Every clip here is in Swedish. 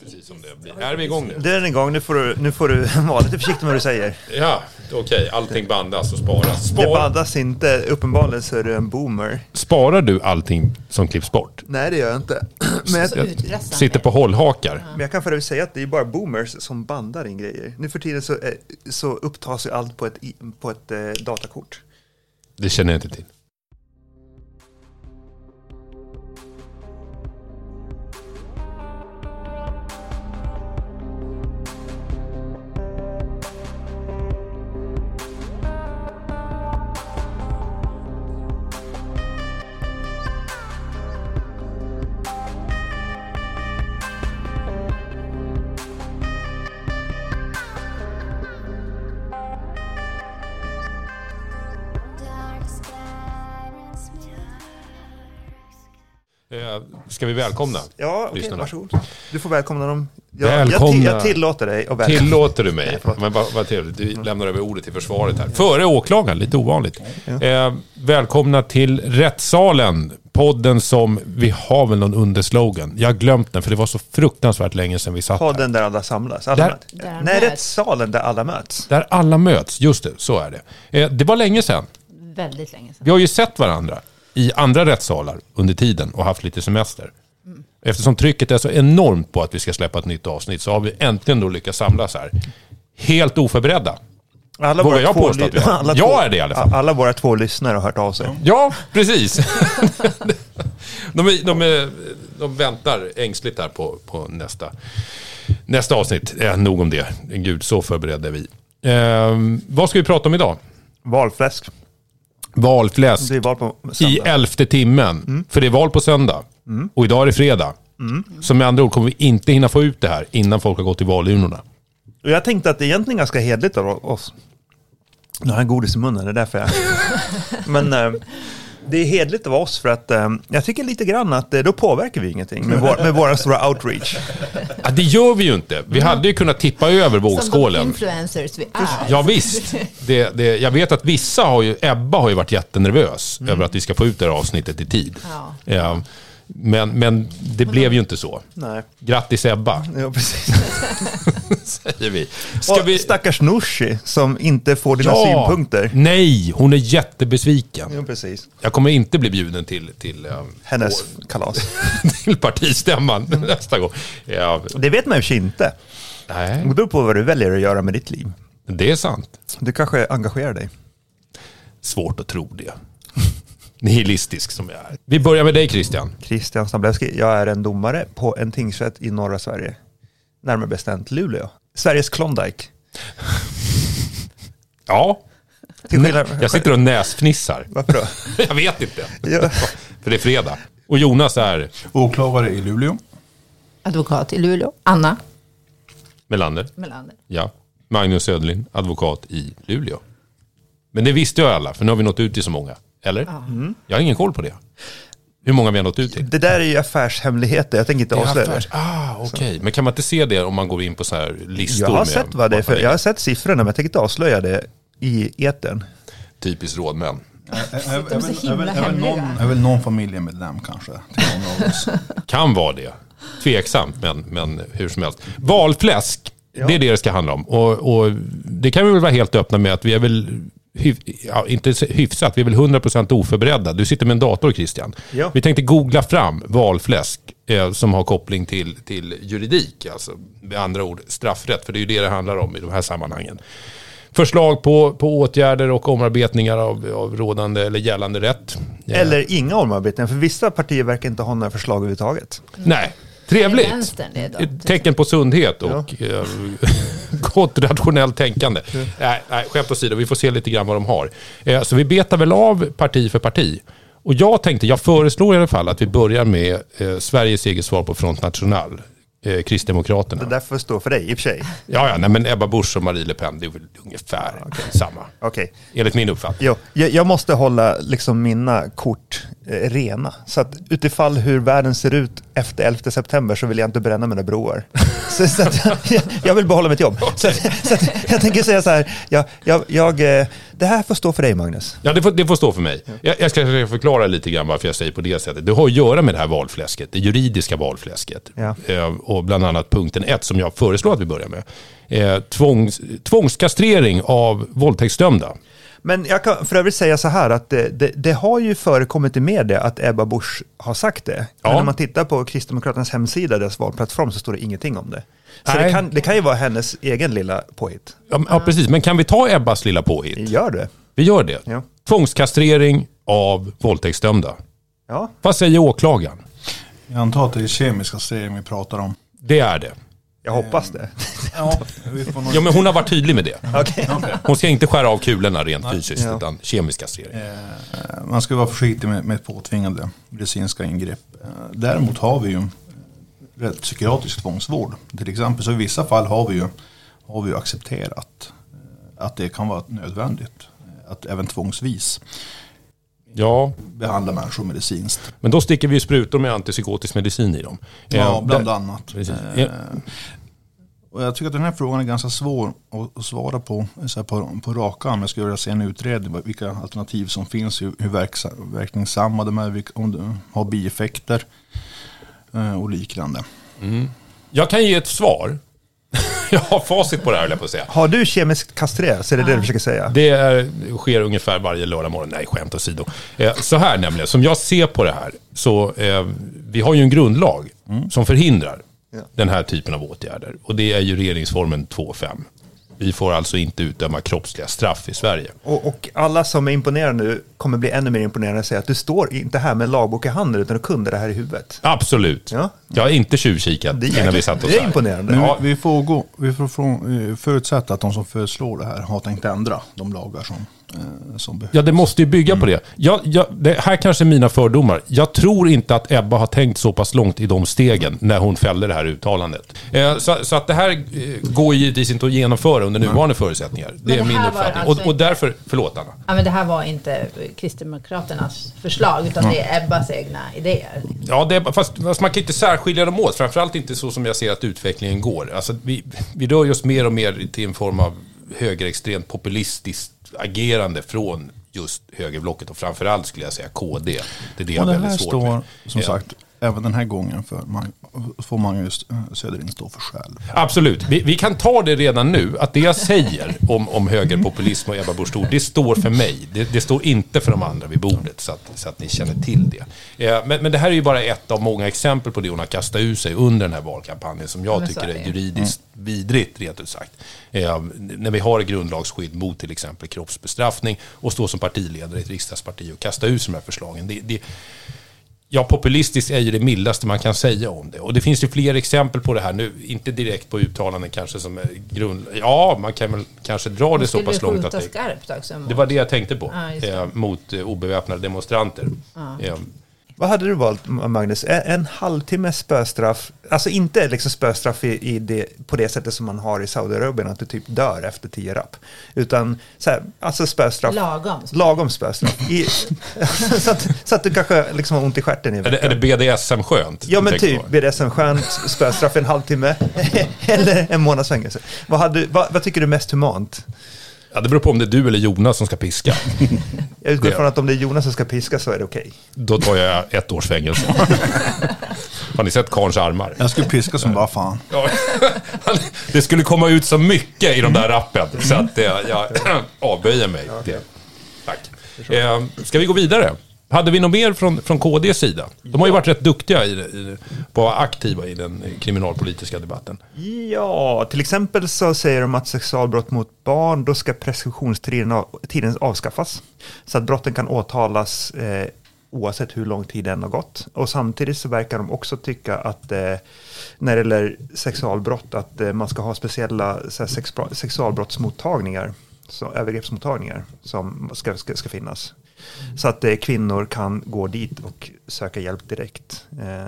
Precis som det blir. Är vi igång nu? Den är igång, nu får du, nu får du vara lite försiktig med vad du säger. Ja, okej. Allting bandas och sparas. Det Spar, bandas inte, uppenbarligen så är du en boomer. sparar du allting som klipps bort? Nej det gör jag inte. Men jag, utpressande. Sitter på hållhakar? men jag kan för övrigt säga att det är bara boomers som bandar in grejer. Nu för tiden så, eh, så upptas ju allt på ett, på ett eh, datakort. Det känner jag inte till. Ska vi välkomna? Ja, okej, Lyssnarna. varsågod. Du får välkomna dem. Jag, Välkomna. Jag, ti- jag tillåter dig att välkomna. Tillåter du mig? Förlåt. Men vad, vad trevligt. Du lämnar över ordet till försvaret här. Före åklagaren, lite ovanligt. Eh, välkomna till Rättssalen. Podden som, vi har väl någon underslogan. Jag har glömt den för det var så fruktansvärt länge sedan vi satt här. Podden där alla samlas. Alla Där- möts. Där alla Nej, möts. rättssalen där alla möts. Där alla möts, just det, så är det. Eh, det var länge sedan. Väldigt länge sedan. Vi har ju sett varandra i andra rättssalar under tiden och haft lite semester. Eftersom trycket är så enormt på att vi ska släppa ett nytt avsnitt så har vi äntligen då lyckats samlas här. Helt oförberedda. Alla Vågar jag påstå att vi har? Jag två- är det i alla fall. Alla våra två lyssnare har hört av sig. Ja, precis. de, är, de, är, de väntar ängsligt här på, på nästa, nästa avsnitt. Eh, nog om det. Gud, så förberedda är vi. Eh, vad ska vi prata om idag? Valfläsk. Valfläsk. Val i elfte timmen. Mm. För det är val på söndag. Och idag är det fredag. Så med andra ord kommer vi inte hinna få ut det här innan folk har gått till valurnorna. Och jag tänkte att det egentligen är ganska hedligt av oss. Nu har jag godis i munnen, det är därför jag... Men eh, det är hedligt av oss för att eh, jag tycker lite grann att eh, då påverkar vi ingenting med, vår, med våra stora outreach. Ja, det gör vi ju inte. Vi hade ju kunnat tippa över Som de vågskålen. influencers vi är. Ja, visst. Det, det, jag vet att vissa har ju, Ebba har ju varit jättenervös över att vi ska få ut det här avsnittet i tid. Ja. Ja, men, men det blev ju inte så. Nej, Grattis Ebba, ja, precis. säger vi. Ska Och vi... stackars Nooshi som inte får dina synpunkter. Nej, hon är jättebesviken. Jo, precis. Jag kommer inte bli bjuden till, till, eh, Hennes kalas. till partistämman nästa gång. Ja, Det vet man ju och inte. nej, Det beror på vad du väljer att göra med ditt liv. det är sant. Du kanske engagerar dig. Svårt att tro det. Nihilistisk som jag är. Vi börjar med dig Christian. Christian Stablewski. Jag är en domare på en tingsrätt i norra Sverige. Närmare bestämt Luleå. Sveriges Klondike. Ja, skillnad... jag sitter och näsfnissar. Varför då? Jag vet inte. Ja. För det är fredag. Och Jonas är Åklagare i Luleå. Advokat i Luleå. Anna Melander. Melander. Ja. Magnus Söderlind, advokat i Luleå. Men det visste ju alla, för nu har vi nått ut till så många. Eller? Mm. Jag har ingen koll på det. Hur många vi har nått ut till. Det där är ju affärshemligheter. Jag tänker inte avslöja det. affärs- Ah, okej. Men kan man inte se det om man går in på så här listor? Jag har med sett vad det är för, jag har sett siffrorna men jag tänker inte avslöja det i etern. Typiskt rådmän. Är, någon, är väl någon familjemedlem kanske. Till någon av oss. Kan vara det. Tveksamt, men, men hur som helst. Valfläsk, Ja. det är det det ska handla om. Och, och det kan vi väl vara helt öppna med att vi är väl, hyf, ja, inte hyfsat, vi är väl 100% oförberedda. Du sitter med en dator Christian. Ja. Vi tänkte googla fram valfläsk eh, som har koppling till, till juridik, alltså med andra ord straffrätt, för det är ju det det handlar om i de här sammanhangen. Förslag på, på åtgärder och omarbetningar av, av rådande eller gällande rätt. Eller inga omarbetningar, för vissa partier verkar inte ha några förslag överhuvudtaget. Nej, trevligt. Ett tecken på sundhet och eh, gott rationellt tänkande. Nej, nej, skämt åsido, vi får se lite grann vad de har. Eh, så vi betar väl av parti för parti. Och jag tänkte, jag föreslår i alla fall att vi börjar med eh, Sveriges eget svar på Front National. Eh, Kristdemokraterna. Det där får stå för dig i och för sig. Ja, ja, nej, men Ebba Busch och Marie Le Pen, det är väl ungefär samma. Okej. Enligt min uppfattning. Jo, jag, jag måste hålla liksom mina kort rena. Så att utifall hur världen ser ut efter 11 september så vill jag inte bränna mina broar. så, så jag, jag vill behålla mitt jobb. Så, att, så att jag tänker säga så här, jag, jag, jag, eh, det här får stå för dig Magnus. Ja, det får, det får stå för mig. Jag, jag ska förklara lite grann varför jag säger på det sättet. Det har att göra med det här valfläsket, det juridiska valfläsket. Ja. Eh, och bland annat punkten 1 som jag föreslår att vi börjar med. Eh, tvångs, tvångskastrering av våldtäktsdömda. Men jag kan för övrigt säga så här att det, det, det har ju förekommit i media att Ebba Busch har sagt det. Ja. Men när man tittar på Kristdemokraternas hemsida, deras valplattform, så står det ingenting om det. Så Nej. det kan, det kan ju vara hennes egen lilla påhitt. Ja, ja, precis. Men kan vi ta Ebbas lilla påhitt? Gör det. Vi gör det. Ja. Tvångskastrering av våldtäktsdömda. Ja. Vad säger åklagaren? Jag antar att det är kemisk kastrering vi pratar om. Det är det. Jag hoppas det. Ja, vi får nog... Ja, men hon har varit tydlig med det. Okej. Hon ska inte skära av kulorna rent fysiskt, Ja. utan kemisk kastrering. Eh, Man ska vara försiktig med, med påtvingade medicinska ingrepp. Eh, Däremot har vi ju eh, rätt psykiatrisk tvångsvård. Till exempel så i vissa fall har vi ju, har vi ju accepterat eh, att det kan vara nödvändigt. eh, Att även tvångsvis Ja, behandla människor medicinskt. men då sticker vi sprutor med antipsykotisk medicin i dem. Ja, Eh, bland där- annat. Precis. Eh. Och jag tycker att den här frågan är ganska svår att- svara på, så på, på raka arm. Jag skulle vilja se en utredning, vilka alternativ som finns, hur, hur verkningsamma de är, om de har bieffekter eh, och liknande. Jag kan ge ett svar. jag har facit på det här, jag på att säga. Har du kemiskt kastrerat? Så är det det du försöker säga? Det är, sker ungefär varje lördag morgon. Nej, skämt åsido. Eh, så här nämligen, som jag ser på det här, så eh, vi har ju en grundlag som förhindrar Ja. den här typen av åtgärder. Och det är ju regeringsformen 2.5. Vi får alltså inte utdöma kroppsliga straff i Sverige. Och, och alla som är imponerade nu kommer bli ännu mer imponerade och säga att du står inte här med en lagbok i handen utan du kunde det här i huvudet. Absolut. Ja. Jag har inte tjuvkikat Det är, innan vi satt oss det är här. imponerande. Men Ja. vi, vi får, gå, vi får från, eh, förutsätta att de som föreslår det här har tänkt ändra de lagar som, som behövs. Ja, det måste ju bygga på det. Jag, jag, det här kanske är mina fördomar. Jag tror inte att Ebba har tänkt så pass långt i de stegen när hon fällde det här uttalandet. Eh, så, så att det här eh, går givetvis inte att genomföra under nuvarande förutsättningar. Det är min uppfattning. alltså och, och därför, förlåt Anna. Ja, men det här var inte Kristdemokraternas förslag, utan det är Ebbas egna idéer. Ja, det är, fast, fast man kan inte särskilja dem åt. Framförallt inte så som jag ser att utvecklingen går. Alltså, vi, vi rör oss mer och mer till en form av högerextremt populistiskt agerande från just högerblocket och framförallt skulle jag säga KD. Det är det Och det här väldigt svårt står, med. som sagt, även den här gången för Mag- får Magnus eh, Söderin stå för själv. Absolut. Vi, vi kan ta det redan nu, att det jag säger om, om högerpopulism och Ebba Busch det står för mig. Det, det står inte för de andra vid bordet, så att, så att ni känner till det. Eh, men, men det här är ju bara ett av många exempel på det hon har kastat ur sig under den här valkampanjen, som jag tycker är juridiskt vidrigt, rent ut sagt. Eh, när vi har grundlagsskydd mot till exempel kroppsbestraffning och stå som partiledare i ett riksdagsparti och kasta ut de här förslagen. Det, det, Ja, populistiskt är ju det mildaste man kan säga om det. Och det finns ju fler exempel på det här nu. Inte direkt på uttalanden kanske som är grund... Ja, man kan väl kanske dra det så pass långt att det... skarpt också. mot- Det var det jag tänkte på. Det. eh, mot eh, obeväpnade demonstranter. Eh, Vad hade du valt, Magnus? En, en halvtimme spöstraff, alltså inte liksom spöstraff i, i det, på det sättet som man har i Saudiarabien, att du typ dör efter tio rapp. Utan så här, alltså spöstraff. Lagom. Lagom spöstraff. I, så, att, så att du kanske liksom har ont i stjärten i är, det, veckan. är det BDSM-skönt? Ja men typ? BDSM-skönt, spöstraff i en halvtimme eller en månads fängelse. Vad, hade, vad, vad tycker du är mest humant? Ja, det beror på om det är du eller Jonas som ska piska. Jag utgår Det- från att om det är Jonas som ska piska så är det okej. Då tar jag ett års fängelse. Har ni sett Karns armar? Jag skulle piska som bara fan. Ja, det skulle komma ut så mycket i de där rappen så att jag avböjer mig. Det. Tack. Eh, ska vi gå vidare? Hade vi något mer från, från KDs sida? De har ju varit rätt duktiga i, i, på att vara aktiva i den kriminalpolitiska debatten. Ja, till exempel så säger de att sexualbrott mot barn, då ska preskriptionstiden av, tiden avskaffas. Så att brotten kan åtalas eh, oavsett hur lång tid den har gått. Och samtidigt så verkar de också tycka att eh, när det gäller sexualbrott, att eh, man ska ha speciella här, sex, sexualbrottsmottagningar, så, övergreppsmottagningar som ska, ska, ska finnas. Så att eh, kvinnor kan gå dit och söka hjälp direkt. Eh,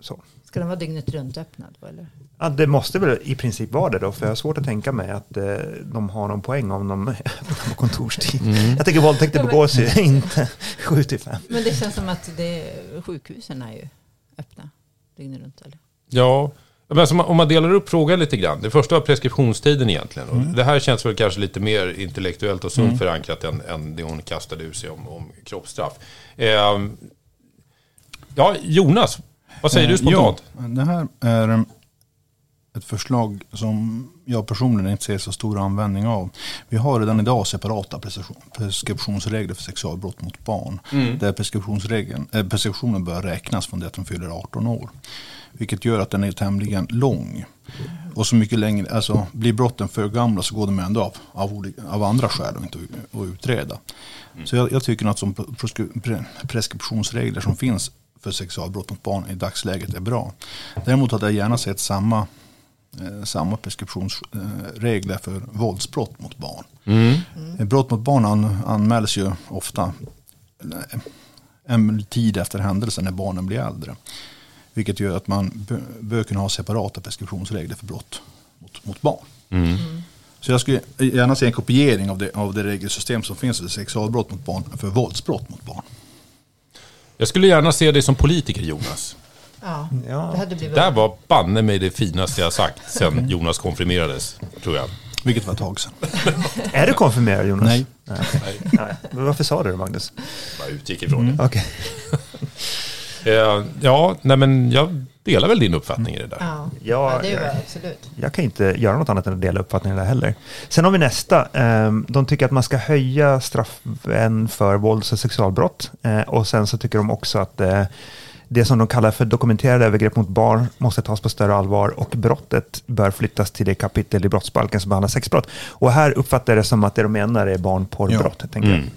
så. Ska den vara dygnet runt öppnad eller? Ja, det måste väl i princip vara det då, för jag har svårt att tänka mig att eh, de har någon poäng om de är på kontorstid. Mm. Jag tänker våldtäkter begås ju inte 7 till 5. Men det känns som att det, sjukhusen är ju öppna dygnet runt, eller? Ja, alltså, om man- delar upp frågan lite grann. Det första var preskriptionstiden egentligen. Och Det här känns väl kanske lite mer intellektuellt och sunt förankrat än, än det hon kastade ur sig om, om kroppsstraff. Ehm, ja, Jonas, vad säger du Eh, spontant? Ja, det här är eh, ett förslag som jag personligen inte ser så stor användning av. Vi har redan idag separata preskription- preskriptionsregler för sexualbrott mot barn. Där preskriptionsregeln, eh, preskriptionen bör räknas från det att de fyller 18 år. Vilket gör att den är tämligen lång. Och så mycket längre, alltså blir brotten för gamla så går de ändå av, av, olika, av andra skäl och inte att utreda. Så jag, jag tycker att som pre- preskriptionsregler som finns för sexualbrott mot barn i dagsläget är bra. Däremot hade jag gärna sett samma, samma preskriptionsregler för våldsbrott mot barn. Eh, Brott mot barn an, anmäls ju ofta eh, en tid efter händelsen när barnen blir äldre. Vilket gör att man bö- bör kunna ha separata preskriptionsregler för brott mot, mot barn. Så jag skulle gärna se en kopiering av det, av det regelsystem som finns för sexualbrott mot barn, för våldsbrott mot barn. Jag skulle gärna se dig som politiker, Jonas. Ja, Ja. det hade blivit... Det här var banne mig det finaste jag sagt sen Jonas konfirmerades, tror jag. Vilket var ett tag sedan. Är du konfirmerad Jonas? Nej. Nej. Nej. Men varför sa du det Magnus? bara utgick ifrån det. Okej. Eh, ja, nej men jag delar väl din uppfattning i det där. Ja, Ja, ja det ja. var absolut. Jag kan inte göra något annat än att dela uppfattningen där heller. Sen har vi nästa. Ehm, De tycker att man ska höja straffen för vålds och sexualbrott. Eh, Och sen så tycker de också att eh, det som de kallar för dokumenterade övergrepp mot barn måste tas på större allvar och brottet bör flyttas till det kapitel i brottsbalken som behandlar sexbrott. Och här uppfattar jag det som att det de menar är barnporrbrott. Tänker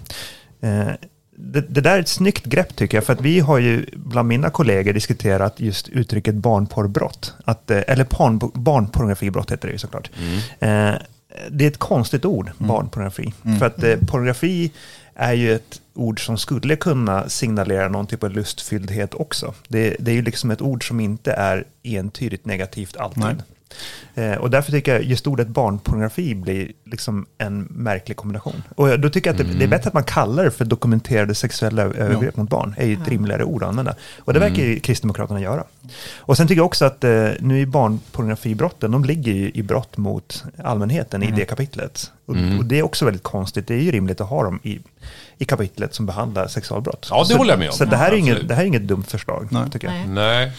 jag. Eh, det, det där är ett snyggt grepp tycker jag, för att vi har ju bland mina kollegor diskuterat just uttrycket barnporrbrott. Att, eh, eller barn, barnpornografibrott heter det ju såklart. Eh, det är ett konstigt ord, barnpornografi. För att eh, pornografi är ju ett ord som skulle kunna signalera någon typ av lustfylldhet också. Det, det är ju liksom ett ord som inte är entydigt negativt alltid. Nej. Eh, och därför tycker jag just ordet barnpornografi blir liksom en märklig kombination. Och då tycker jag att det, det är bättre att man kallar det för dokumenterade sexuella övergrepp mot barn. är ju ett rimligare ord att använda. Och det verkar ju Kristdemokraterna göra. Och sen tycker jag också att eh, nu är barnpornografibrotten, de ligger ju i brott mot allmänheten i det kapitlet. Och, och det är också väldigt konstigt. Det är ju rimligt att ha dem i, i kapitlet som behandlar sexualbrott. Ja, det så, håller jag med om. Så det, här är inget, det här är inget dumt förslag, Nej. tycker jag. Nej.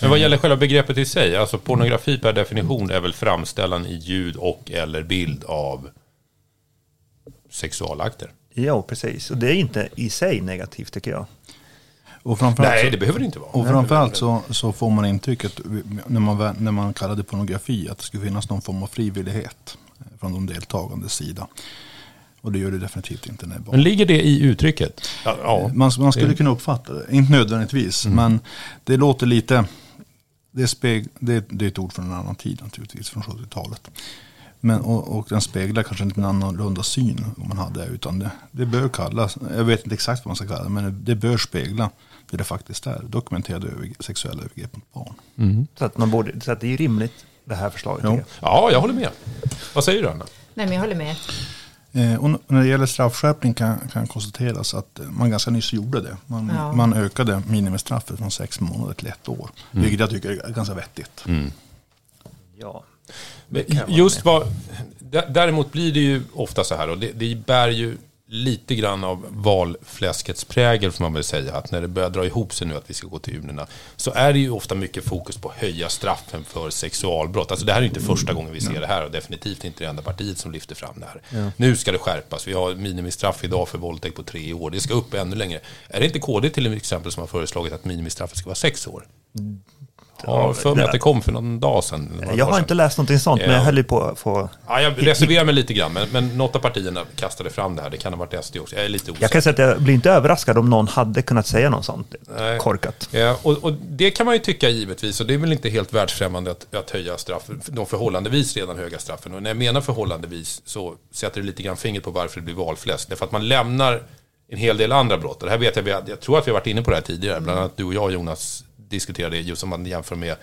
Men vad gäller själva begreppet i sig, alltså pornografi per definition är väl framställan i ljud och eller bild av sexualakter. Ja, precis. Och det är inte i sig negativt, tycker jag. Och framförallt Nej, så- det behöver det inte vara. Och framförallt så, så får man intrycket när man, när man kallar det pornografi att det skulle finnas någon form av frivillighet eh, från de deltagandes sida. Och det gör det definitivt inte när det är Men barn. ligger det i uttrycket? Ja. ja. Man, man skulle kunna uppfatta det, inte nödvändigtvis, men det låter lite, det är, speg, det, det är ett ord från en annan tid naturligtvis, från 70-talet. Men, och, och den speglar kanske inte en annorlunda syn om man hade, utan det, det bör kallas, jag vet inte exakt vad man ska kalla det, men det bör spegla det det faktiskt är, dokumenterade över, sexuella övergrepp mot barn. Så att, man borde, så att det är rimligt, det här förslaget. Tycker jag. ja, jag håller med. Vad säger du, Anna? Nej, men jag håller med. Eh, och när det gäller straffskärpning kan, kan konstateras att eh, man ganska nyss gjorde det. Man, Ja. man ökade minimistraffet från sex månader till ett år. Vilket jag tycker är ganska vettigt. Ja. Jag vara Just vad, dä- däremot blir det ju ofta så här, och det, det bär ju lite grann av valfläskets prägel får man väl säga, att när det börjar dra ihop sig nu att vi ska gå till urnorna, så är det ju ofta mycket fokus på att höja straffen för sexualbrott. Alltså det här är inte första gången vi ser det här och definitivt inte det enda partiet som lyfter fram det här. Nu ska det skärpas, vi har minimistraff idag för våldtäkt på tre år, det ska upp ännu längre. Är det inte KD till exempel som har föreslagit att minimistraffet ska vara sex år? Jag har för mig att det kom för någon dag sedan. Jag har sedan. inte läst någonting sånt, men Ja. jag höll ju på att få... Ja, jag reserverar mig lite grann, men, men något av partierna kastade fram det här. Det kan ha varit SD också. Jag är lite osäker. Jag kan säga att jag blir inte överraskad om någon hade kunnat säga något sånt Nej. korkat. Ja, och, och det kan man ju tycka givetvis, och det är väl inte helt världsfrämmande att, att höja straffen, de förhållandevis redan höga straffen. Och när jag menar förhållandevis så sätter det lite grann fingret på varför det blir valfläsk. Därför att man lämnar en hel del andra brott. Det här vet jag, jag tror att vi har varit inne på det här tidigare, bland annat du och jag Jonas diskutera det just om man jämför med,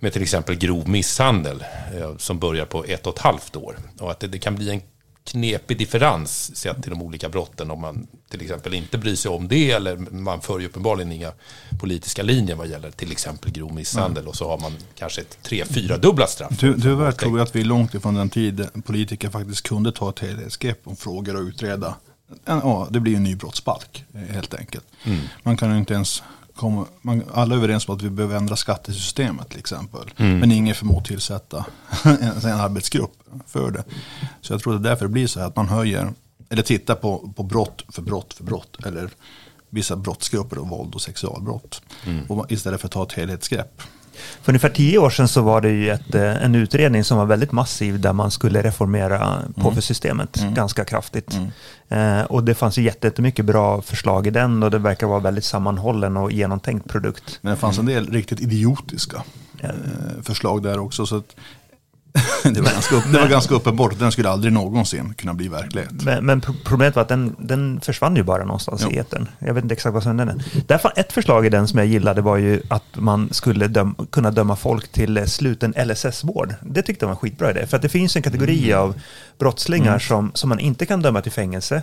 med till exempel grov misshandel eh, som börjar på ett och ett halvt år. Och att det, det kan bli en knepig differens sett till de olika brotten om man till exempel inte bryr sig om det eller man för ju uppenbarligen inga politiska linjer vad gäller till exempel grov misshandel och så har man kanske ett tre, fyra dubbla straff. Ty, tyvärr tror jag att vi är långt ifrån den tid politiker faktiskt kunde ta ett helhetsgrepp om frågor och utreda. Ja, det blir en ny brottsbalk eh, helt enkelt. Man kan ju inte ens komma, man, alla är överens om att vi behöver ändra skattesystemet till exempel. Men ingen förmår tillsätta en, en arbetsgrupp för det. Så jag tror att det är därför det blir så här att man höjer, eller tittar på, på brott för brott för brott. Eller vissa brottsgrupper, och våld och sexualbrott. Och istället för att ta ett helhetsgrepp. För ungefär tio år sedan så var det ju ett, eh, en utredning som var väldigt massiv där man skulle reformera påföljdssystemet ganska kraftigt. Eh, och det fanns jättemycket bra förslag i den och det verkar vara väldigt sammanhållen och genomtänkt produkt. Men det fanns en del riktigt idiotiska eh, förslag där också. Så det, var ganska upp, det var ganska uppenbart den skulle aldrig någonsin kunna bli verklighet. Men, men pro- problemet var att den, den försvann ju bara någonstans Jo. i etern. Jag vet inte exakt vad som hände. den. Därför ett förslag i den som jag gillade var ju att man skulle döm, kunna döma folk till eh, sluten LSS-vård. Det tyckte jag var en skitbra idé. För att det finns en kategori av brottslingar som, som man inte kan döma till fängelse.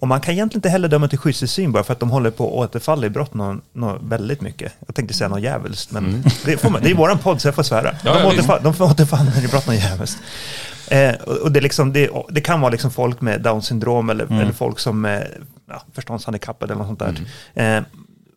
Och man kan egentligen inte heller döma till skyddstillsyn bara för att de håller på att återfalla i brott nå, nå, väldigt mycket. Jag tänkte säga något djävulskt, men det, får man, det är våran podd så jag får svära. Ja, de, ja, återfall, de får återfaller i brott något djävulskt. Eh, och det, liksom, det, det kan vara liksom folk med Downs syndrom eller, eller folk som är ja, förståndshandikappade eller något sånt där. Eh,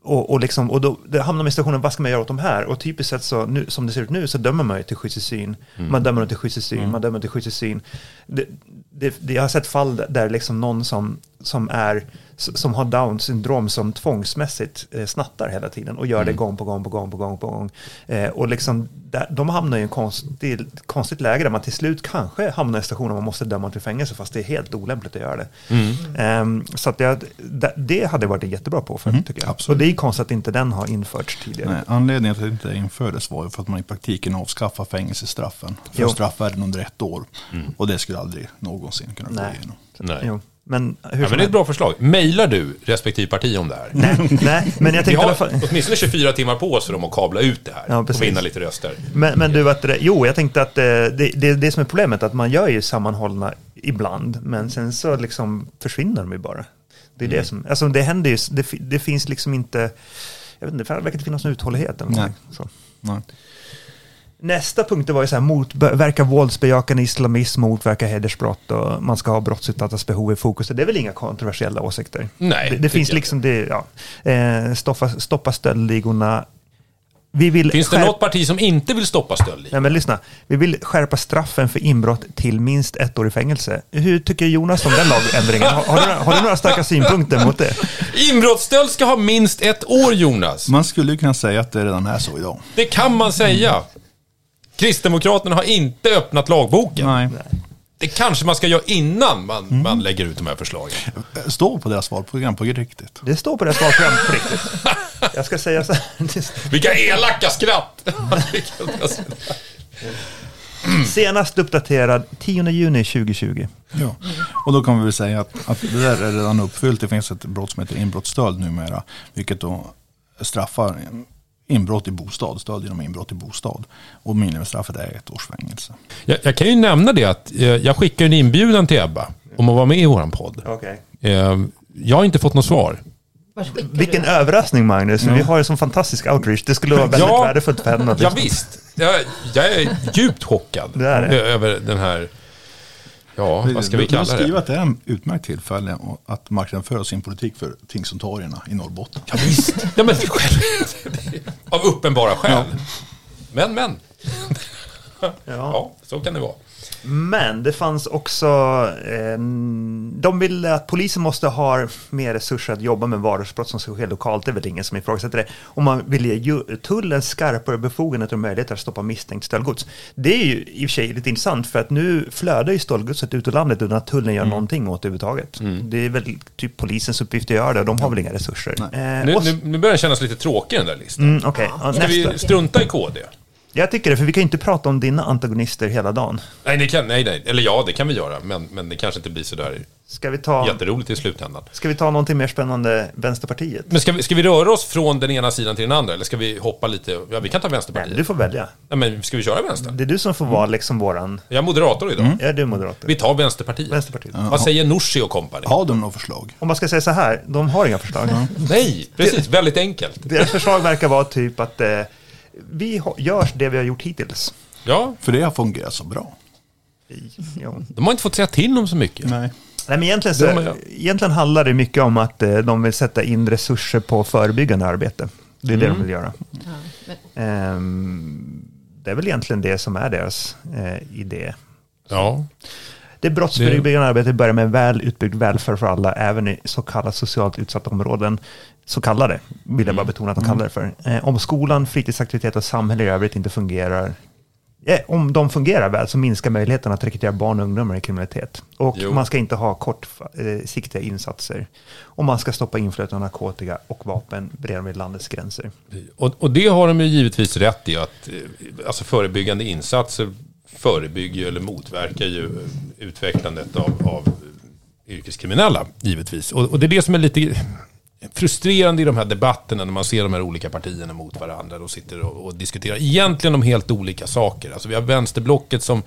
och, och, liksom, och då det hamnar man i situationen, vad ska man göra åt de här? Och typiskt sett så, nu, som det ser ut nu, så dömer man ju till skyddstillsyn. Man dömer dem till skyddstillsyn, man dömer till skyddstillsyn. Det, det, det, jag har sett fall där- där liksom någon som, som, är, som har Downs syndrom som tvångsmässigt eh, snattar hela tiden och gör det gång på gång på gång på gång på gång. Eh, och liksom, där, de hamnar i en konstig, konstigt läge där man till slut kanske hamnar i en station där man måste döma till fängelse fast det är helt olämpligt att göra det. Ehm, så att jag, det, det hade varit en jättebra påföljd tycker jag. absolut. Och det är konstigt att inte den har införts tidigare. Nej, anledningen till att det inte infördes var ju för att man i praktiken avskaffar fängelsestraffen för Jo. straffvärden under ett år. Och det skulle aldrig någonsin kunna gå Nej. igenom. Nej. Jo. Men hur Ja, men det är ett bra förslag. Mailar du respektive parti om det här? Nej, nej, men jag Vi tänkte i alla har fall... åtminstone 24 timmar på oss för dem att kabla ut det här Ja, och vinna lite röster. Men, men du, att det, jo, jag tänkte att eh, det, det, det som är problemet att man gör ju sammanhållna ibland, men sen så liksom försvinner de ju bara. Det är det som, alltså det händer ju, det, det finns liksom inte, jag vet inte, det verkar inte finnas någon uthållighet. Eller Nej. så. Nej. Nästa punkt var ju så här, motverka våldsbejakande islamism, motverka hedersbrott och man ska ha brottsutsattas behov i fokus. Det är väl inga kontroversiella åsikter? Nej, Det, det finns liksom, det, ja, eh, stoppa, stoppa stöldligorna. Vi vill Finns det något parti som inte vill stoppa stöldligor? Nej men lyssna, vi vill skärpa straffen för inbrott till minst ett år i fängelse. Hur tycker Jonas om den lagändringen? Har, har, du, har du några starka synpunkter mot det? Inbrottsstöld ska ha minst ett år, Jonas. Man skulle ju kunna säga att det redan är så idag. Det kan man säga. Kristdemokraterna har inte öppnat lagboken. Nej. Det kanske man ska göra innan man, man lägger ut de här förslagen. Stå på deras valprogram på riktigt. Det står på det sparprogram på riktigt. Jag ska säga så här. Vilka elaka skratt! Senast uppdaterad 10 juni 2020. Ja. Och då kan vi väl säga att, att det där är redan uppfyllt. Det finns ett brott som heter inbrottsstöld numera. Vilket då straffar inbrott i bostad, stöld genom inbrott i bostad. Och minimistraffet är ett års fängelse. jag, jag kan ju nämna det att eh, jag skickar en inbjudan till Ebba om att vara med i vår podd. Okej. Eh, jag har inte fått något svar. Vilken du? överraskning Magnus. Vi har ju sån fantastisk outreach. Det skulle vara väldigt Ja. värdefullt för henne. att Ja, visst. Jag, jag är djupt chockad är över den här... Ja, vad ska vi kalla Du skriver det? att det är en utmärkt tillfälle att marknadsföra sin politik för tingsnotarierna i Norrbotten. Ja, visst. Ja, men själv, av uppenbara skäl. Men, men. Ja, så kan det vara. Men det fanns också, eh, de ville att polisen måste ha mer resurser att jobba med vardagsbrott som ska ske lokalt. Det är väl ingen som ifrågasätter det. Och man vill ge ju- tullen skarpare befogenheter och möjligheter att stoppa misstänkt stöldgods. Det är ju i och för sig lite intressant för att nu flödar ju stöldgodset ut ur landet utan att tullen gör någonting åt det överhuvudtaget. Det är väl typ polisens uppgift att göra det och de har väl inga resurser. Eh, Nu, nu, nu börjar den kännas lite tråkig den där listan. Mm, Okej, ja, Ska vi strunta i KD? Jag tycker det, för vi kan ju inte prata om dina antagonister hela dagen. Nej, det kan, nej, nej, eller ja, det kan vi göra, men, men det kanske inte blir sådär Ska vi, ta, Jätteroligt i slutändan. ska vi ta någonting mer spännande, Vänsterpartiet? Men ska vi, ska vi röra oss från den ena sidan till den andra? Eller ska vi hoppa lite? Ja, vi kan ta Nej, Vänsterpartiet. du får välja. Nej, men ska vi köra vänster? Det är du som får vara liksom våran... Jag är moderator idag. Ja, du är moderat. Vi tar Vänsterpartiet. Vänsterpartiet. Vad säger Nooshi och company? Har de några förslag? Om man ska säga så här, de har inga förslag. Nej, precis. Väldigt enkelt. Deras förslag verkar vara typ att eh, vi gör det vi har gjort hittills. Ja, För det har fungerat så bra. Ja. de har inte fått säga till om så mycket. Nej. Nej, men egentligen, så, De egentligen handlar det mycket om att eh, de vill sätta in resurser på förebyggande arbete. Det är det de vill göra. Ja, men, Ehm, det är väl egentligen det som är deras eh, idé. Ja. Det brottsförebyggande arbetet börjar med väl utbyggd välfärd för alla, även i så kallat socialt utsatta områden. Så kallade, vill jag bara betona att de kallar det för. Eh, om skolan, fritidsaktiviteter och samhälle i övrigt inte fungerar, eh, om de fungerar väl så minskar möjligheten att rekrytera barn och ungdomar i kriminalitet. Och Jo. man ska inte ha kortsiktiga insatser. Och man ska stoppa inflödet av narkotika och vapen redan vid landets gränser. Och, och det har de ju givetvis rätt i att eh, alltså förebyggande insatser förebygger eller motverkar ju eh, utvecklandet av, av yrkeskriminella givetvis. Och, och det är det som är lite frustrerande i de här debatterna när man ser de här olika partierna mot varandra och sitter och, och diskuterar egentligen om helt olika saker. Alltså vi har vänsterblocket som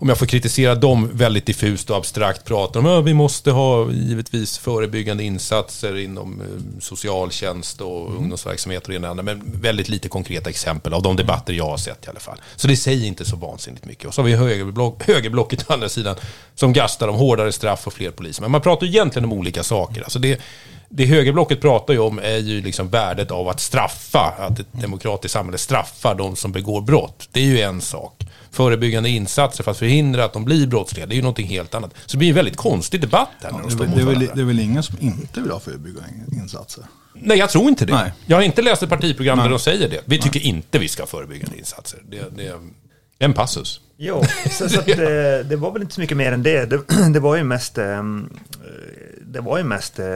om jag får kritisera dem väldigt diffust och abstrakt pratar om att vi måste ha givetvis förebyggande insatser inom eh, socialtjänst och ungdomsverksamhet och det andra. Men väldigt lite konkreta exempel av de debatter jag har sett i alla fall. Så det säger inte så vansinnigt mycket. Och så har vi högerblock, högerblocket å andra sidan som gastar om hårdare straff och fler poliser. Men man pratar ju egentligen om olika saker. Alltså det, det högerblocket pratar ju om är ju liksom värdet av att straffa, att ett demokratiskt samhälle straffar de som begår brott. Det är ju en sak. Förebyggande insatser för att förhindra att de blir brottsliga, det är ju någonting helt annat. Så det blir en väldigt konstig debatt här de Det är, står väl, mot det, är väl, varandra. det är väl ingen som inte vill ha förebyggande insatser? Nej, jag tror inte det. Nej. Jag har inte läst ett partiprogram där Nej. de säger det. Vi tycker inte vi ska ha förebyggande insatser. Det, det är en passus. Jo, så, så att det, det var väl inte så mycket mer än det. Det, det var ju mest, eh, det var ju mest eh,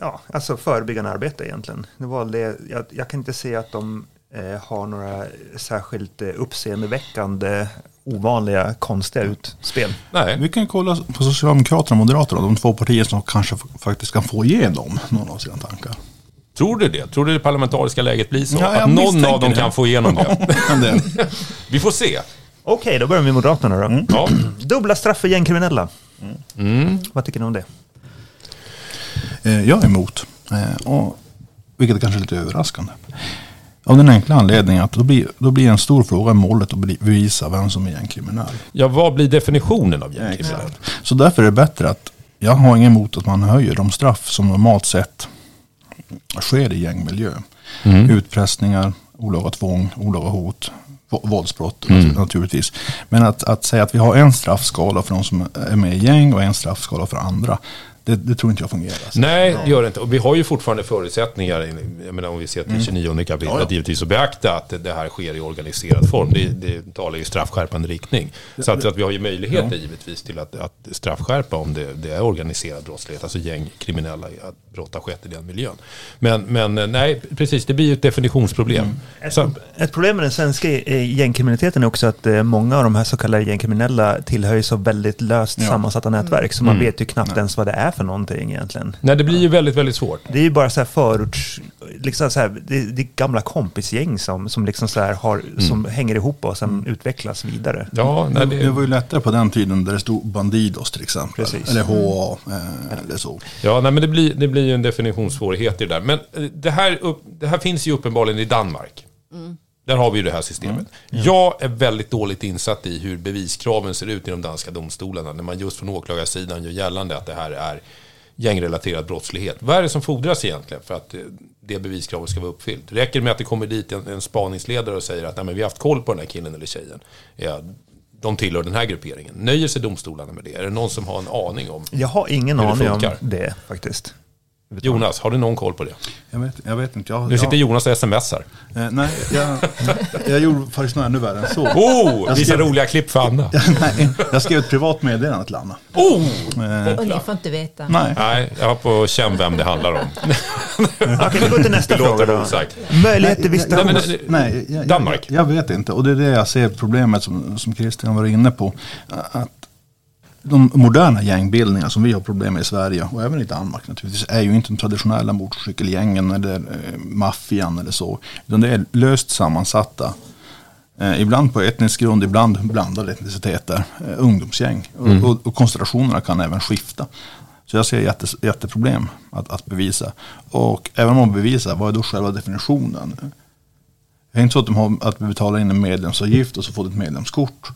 ja, alltså förebyggande arbete egentligen. Det var det, jag, jag kan inte se att de eh, har några särskilt eh, uppseendeväckande, ovanliga, konstiga utspel. Nej. Vi kan kolla på Socialdemokraterna och Moderaterna, de två partier som kanske faktiskt kan få igenom någon av sina tankar. Tror du det? Tror du det parlamentariska läget blir så? Ja, att någon av dem det. kan få igenom det? Vi får se. Okej, då börjar vi med Moderaterna då. Ja. Dubbla straff för gängkriminella. Vad tycker ni om det? Eh, jag är emot, eh, och, vilket är kanske är lite överraskande. Av den enkla anledningen att då blir, då blir en stor fråga målet att bevisa vem som är gängkriminell. ja, vad blir definitionen av gängkriminell? Så därför är det bättre att jag har inget emot att man höjer de straff som normalt sett sker i gängmiljö. Utpressningar, olaga tvång, olaga hot, vå- våldsbrott nat- naturligtvis. Men att, att säga att vi har en straffskala för de som är med i gäng och en straffskala för andra. Det, det tror inte jag fungerar. Nej, det gör det inte. Och vi har ju fortfarande förutsättningar, jag menar om vi ser till 29 kapitlet, Ja, ja. givetvis att beakta att det här sker i organiserad form. Det, det talar ju i straffskärpande riktning. Så att, så att vi har ju möjligheter givetvis till att, att straffskärpa om det, det är organiserad brottslighet, alltså gängkriminella, att brott har skett i den miljön. Men, men eh, nej, precis, det blir ju ett definitionsproblem. Ett, Så, ett problem med den svenska gängkriminaliteten är också att eh, många av de här så kallade gängkriminella tillhör ju så väldigt löst Ja. sammansatta nätverk. Så man vet ju knappt ens vad det är för någonting egentligen. nej, det blir ju väldigt, väldigt svårt. Det är ju bara så här förorts... Liksom så här, det, det är gamla kompisgäng som, som, liksom så här har, som hänger ihop och sen utvecklas vidare. Ja, nej, Det, det, var ju lättare på den tiden där det stod Bandidos till exempel. Precis. Eller HA eh, eller så. Ja, nej, men det blir, det blir ju en definitionssvårighet i det där. Men eh, det här, upp, det här finns ju uppenbarligen i Danmark. Där har vi ju det här systemet. Jag är väldigt dåligt insatt i hur beviskraven ser ut i de danska domstolarna. När man just från åklagarsidan gör gällande att det här är gängrelaterad brottslighet. Vad är det som fordras egentligen för att eh, det beviskravet ska vara uppfyllt? Räcker det med att det kommer dit en, en spaningsledare och säger att Nej, men vi har haft koll på den här killen eller tjejen? Ja, de tillhör den här grupperingen. Nöjer sig domstolarna med det? Är det någon som har en aning om? Jag har ingen aning om det faktiskt. Jonas, har du någon koll på det? Jag vet, jag vet inte. Jag, Nu sitter jag, Jonas och smsar. eh, nej, jag, jag gjorde faktiskt något ännu värre än så. Oh, Jag visa ska- roliga klipp för Anna. nej, jag skrev ett privat meddelande till Anna. Oh! Eh, och ni får inte veta. nej. Nej, jag har på känn vem det handlar om. Okej, vi går till nästa fråga då. osagt. Möjlighet till Nej, visitation. men- Nej, nej jag, Danmark. Jag, jag vet inte. Och det är det jag ser problemet som, som Christian var inne på. Att de moderna gängbildningar som vi har problem med i Sverige och även i Danmark naturligtvis är ju inte de traditionella motorcykelgängen eller eh, maffian eller så. Utan det är löst sammansatta, eh, ibland på etnisk grund, ibland blandade etniciteter, eh, ungdomsgäng. Mm. Och, och, och koncentrationerna kan även skifta. Så jag ser jättes, jätteproblem att, att bevisa. Och även om man bevisar, vad är då själva definitionen? Det är inte så att, de har, att vi betalar in en medlemsavgift och så får du ett medlemskort.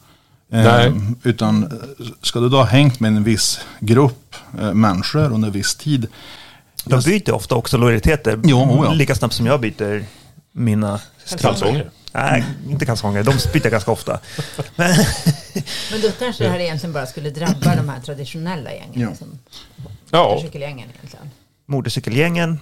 Nej. Eh, utan ska du då ha hängt med en viss grupp eh, människor under viss tid. De byter ofta också lojaliteter. Jo, ja. Lika snabbt som jag byter mina... Kalsonger. Nej, inte kalsonger. De byter ganska ofta. Men, Men då kanske det här egentligen bara skulle drabba de här traditionella gängen. Ja. Liksom, Ja, motorcykelgängen egentligen. motorcykelgängen,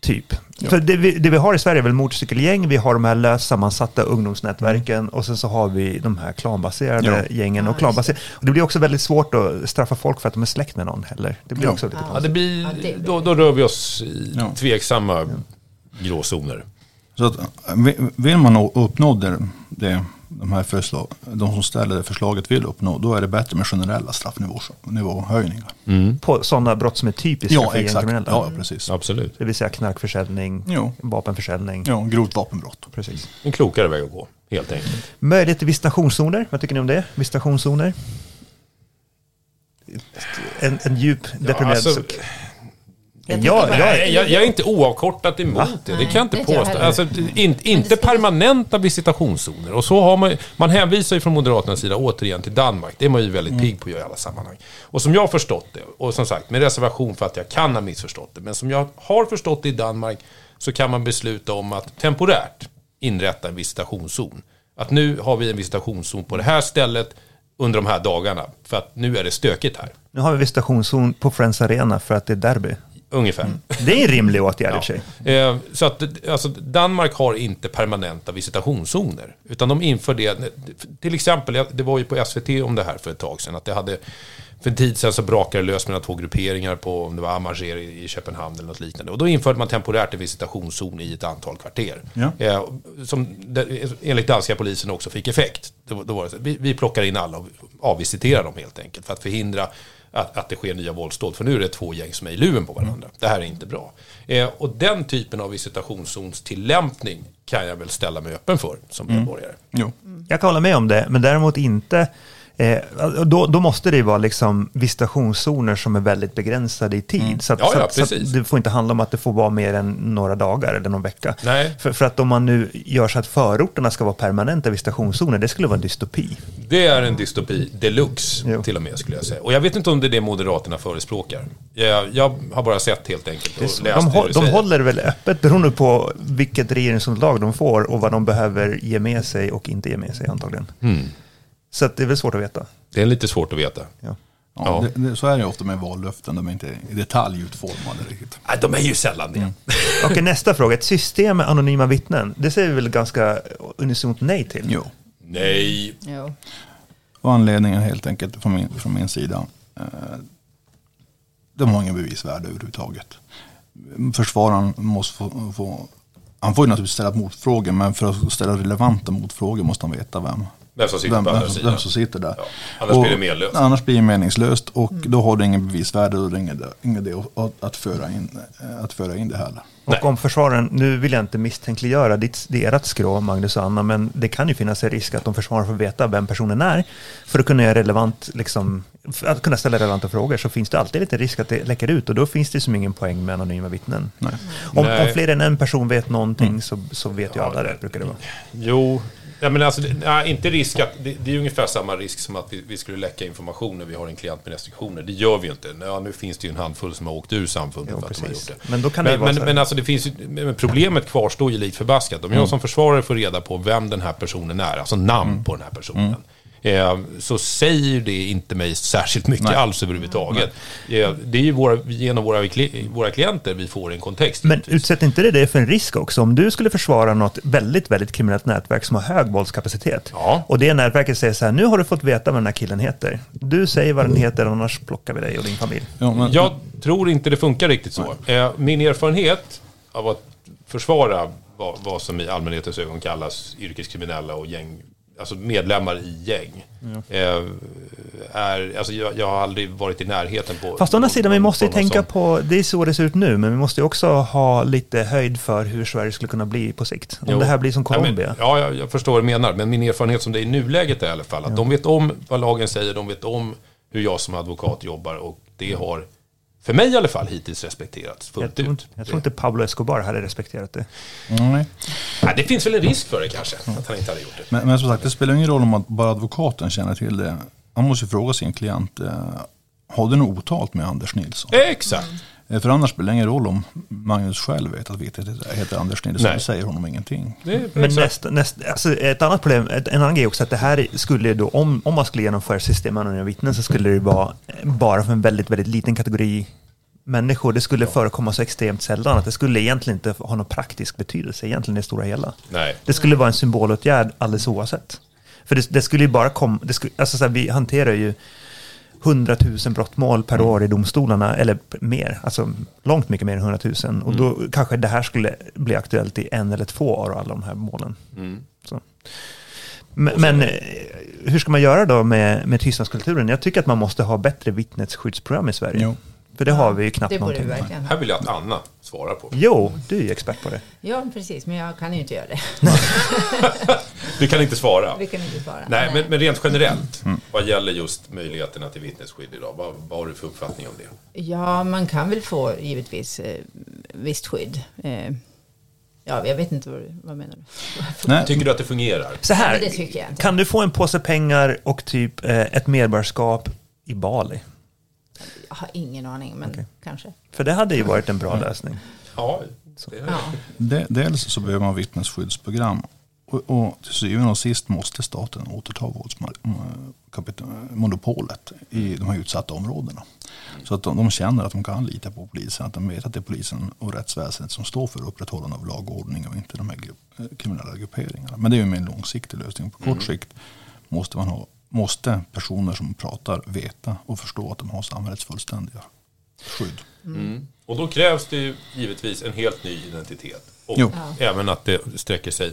typ. För det vi, det vi har i Sverige är väl motorcykelgäng, vi har de här löst sammansatta ungdomsnätverken och sen så har vi de här klanbaserade Ja. gängen. Ja, och, klanbaserade. och det blir också väldigt svårt att straffa folk för att de är släkt med någon heller. Det blir Ja. också lite Ja. ja konstigt. det blir, Ja, det blir- då, då rör vi oss i Ja. tveksamma gråzoner. Så att, vi- vill man nå- uppnå det, det, de här förslag, de som ställer det förslaget vill uppnå, då är det bättre med generella straffnivåhöjningar. På sådana brott som är typiska Ja, för exakt. gängkriminella. Ja, precis. Absolut. Det vill säga knarkförsäljning, Jo. vapenförsäljning. Ja, grovt vapenbrott. Precis. En klokare väg att gå, helt enkelt. Möjlighet till visitationszoner, vad tycker ni om det? Visitationszoner? En, en djup deprimerad alltså, suck. Jag Ja, tycker ja, bara- Nej, jag, jag är inte oavkortat emot det. Det kan jag inte inte jag påstå. heller. Alltså, in, inte permanenta visitationszoner. Och så har man, man hänvisar ju från Moderaternas sida återigen till Danmark. Det är man ju väldigt pigg på att göra i alla sammanhang. Och som jag har förstått det, och som sagt med reservation för att jag kan ha missförstått det, men som jag har förstått det i Danmark så kan man besluta om att temporärt inrätta en visitationszon. Att nu har vi en visitationszon på det här stället under de här dagarna. För att nu är det stökigt här. Nu har vi visitationszon på Friends Arena för att det är derby. Ungefär. Det är en rimlig åtgärd i och för sig. Eh, Så att alltså, Danmark har inte permanenta visitationszoner. Utan de inför det, till exempel, det var ju på SVT om det här för ett tag sedan, att det hade, för en tid sedan så brakade det lös mellan två grupperingar på, om det var Amager i Köpenhamn eller något liknande. Och då införde man temporärt en visitationszon i ett antal kvarter. Ja. Eh, Som enligt danska polisen också fick effekt. Då, då var det så, vi, vi plockar in alla och avvisiterar dem helt enkelt för att förhindra att, att det sker nya våldsdåd. För nu är det två gäng som är i luven på varandra. Det här är inte bra. Eh, och den typen av visitationszonstillämpning kan jag väl ställa mig öppen för som medborgare. Jo. Jag kan hålla med om det, men däremot inte Eh, då, då måste det ju vara liksom visitationszoner som är väldigt begränsade i tid. Så, att, Ja, ja, så, att, så det får inte handla om att det får vara mer än några dagar eller någon vecka. Nej. För, för att om man nu gör så att förorterna ska vara permanenta visitationszoner, det skulle vara en dystopi. Det är en dystopi deluxe Jo. till och med skulle jag säga. Och jag vet inte om det är det Moderaterna förespråkar. Jag, jag har bara sett helt enkelt och läst De, det hå- du de håller väl öppet beroende på vilket regeringsunderlag de får och vad de behöver ge med sig och inte ge med sig antagligen. Mm. Så att det är väl svårt att veta. Det är lite svårt att veta. Ja. Ja, Ja. Det, det, så är det ofta med vallöften, de är inte i detalj utformade riktigt. Nej, de är ju sällan det. Okej, nästa fråga. Ett system med anonyma vittnen. Det säger vi väl ganska unisont nej till? Jo. Nej. Jo. Och anledningen helt enkelt från min, från min sida. Eh, de har ingen bevisvärde överhuvudtaget. Försvararen måste få, få han får ju naturligtvis ställa motfrågor men för att ställa relevanta motfrågor måste han veta vem, Vem som sitter vem, på andra vem, sidan. vem som sitter där. Ja, annars blir det menlöst. Annars blir det meningslöst och då har det ingen bevisvärde och det är ingen, ingen idé att, att, föra in, eh, att föra in det heller. Nej. Och om försvararen, nu vill jag inte misstänkliggöra ditt, det är ert skrå, Magnus och Anna, men det kan ju finnas en risk att om försvararen får veta vem personen är, för att kunna göra relevant, liksom, för att kunna ställa relevanta frågor, så finns det alltid lite risk att det läcker ut och då finns det som ingen poäng med anonyma vittnen. Nej. Om, Nej. om fler än en person vet någonting så, så vet ju alla det, brukar det vara. Jo, ja, men alltså, nej, inte risk att, det, det är ungefär samma risk som att vi, vi skulle läcka information när vi har en klient med restriktioner. Det gör vi ju inte. Ja, nu finns det ju en handfull som har åkt ur samfundet Jo, för att de har precis. gjort det. Men då kan det men, vara men, men alltså det finns men problemet kvarstår ju likt förbaskat. Om jag som försvarare får reda på vem den här personen är, alltså namn på den här personen. Eh, så säger det inte mig särskilt mycket Nej. alls överhuvudtaget. Eh, det är ju våra, genom våra, våra klienter vi får en kontext. Men utsätter inte det det för en risk också? Om du skulle försvara något väldigt, väldigt kriminellt nätverk som har hög våldskapacitet Ja. och det nätverket säger så här, nu har du fått veta vad den här killen heter. Du säger vad den heter, annars plockar vi dig och din familj. Ja, men, Jag tror inte det funkar riktigt så. Eh, Min erfarenhet av att försvara vad, vad som i allmänhetens ögon kallas yrkeskriminella och gäng, alltså medlemmar i gäng, eh, är, alltså jag, jag har aldrig varit i närheten på... Fast å andra sidan, vi måste ju tänka sån. på, det är så det ser ut nu, men vi måste ju också ha lite höjd för hur Sverige skulle kunna bli på sikt. Om Jo. det här blir som Ja, men- Colombia. Ja, jag, förstår vad du menar. Men min erfarenhet som det är i nuläget är i alla fall att de vet om vad lagen säger, de vet om hur jag som advokat jobbar och det har, för mig i alla fall, hittills respekterats jag, fullt tror, ut. inte- jag tror inte Pablo Escobar hade respekterat det. Nej. Ja, det finns väl en risk för det kanske, att han inte hade gjort det. Men, men som sagt, det spelar ingen roll om att bara advokaten känner till det. Man måste ju fråga sin klient, eh, har du något otalt med Anders Nilsson? Exakt. Eh, För annars spelar det ingen roll om Magnus själv vet att vittnet heter Anders Nilsson. Nej. Det säger honom ingenting. Men nästa, nästa, alltså ett annat problem, ett, en annan grej också, att det här skulle då, om, om man skulle genomföra system med anonyma vittnen så skulle det vara bara för en väldigt, väldigt liten kategori människor. Det skulle förekomma så extremt sällan att det skulle egentligen inte ha någon praktisk betydelse egentligen i det stora hela. Nej. Det skulle vara en symbolåtgärd alldeles oavsett. För det, det skulle ju bara komma, det skulle, alltså så här, vi hanterar ju 100 000 brottmål per år i domstolarna, eller mer, alltså långt mycket mer än 100 000. Och då kanske det här skulle bli aktuellt i en eller två av alla de här målen. Så. Men, men eh, hur ska man göra då med, med tystnadskulturen? Jag tycker att man måste ha bättre vittnesskyddsprogram i Sverige. Jo. För det har vi ju knappt Det någonting. verkligen Här vill jag att Anna svarar på. Jo, du är ju expert på det. Ja, precis. Men jag kan ju inte göra det. Du kan inte svara. Vi kan inte svara. Nej, men, men rent generellt, vad gäller just möjligheterna till vittnesskydd idag, vad, vad har du för uppfattning om det? Ja, man kan väl få givetvis eh, visst skydd. Eh, ja, jag vet inte vad, du- vad menar du? Nej, Tycker du att det fungerar? Så här, Ja, men det tycker jag inte. kan du få en påse pengar och typ eh, ett medborgarskap i Bali? Jag har ingen aning, men Okej. kanske. För det hade ju varit en bra lösning. Ja, det Ja. de, dels så behöver man vittnesskyddsprogram. Och, och till syvende och sist måste staten återta våldsmonopolet i de här utsatta områdena. Så att de, de känner att de kan lita på polisen, att de vet att det är polisen och rättsväsendet som står för upprätthållande av lag och ordning och inte de här grupp, eh, kriminella grupperingarna. Men det är ju en långsiktig lösning. På kort sikt måste, man ha, måste personer som pratar veta och förstå att de har samhällets fullständiga skydd. Mm. Och då krävs det ju givetvis en helt ny identitet. Och Jo. även att det sträcker sig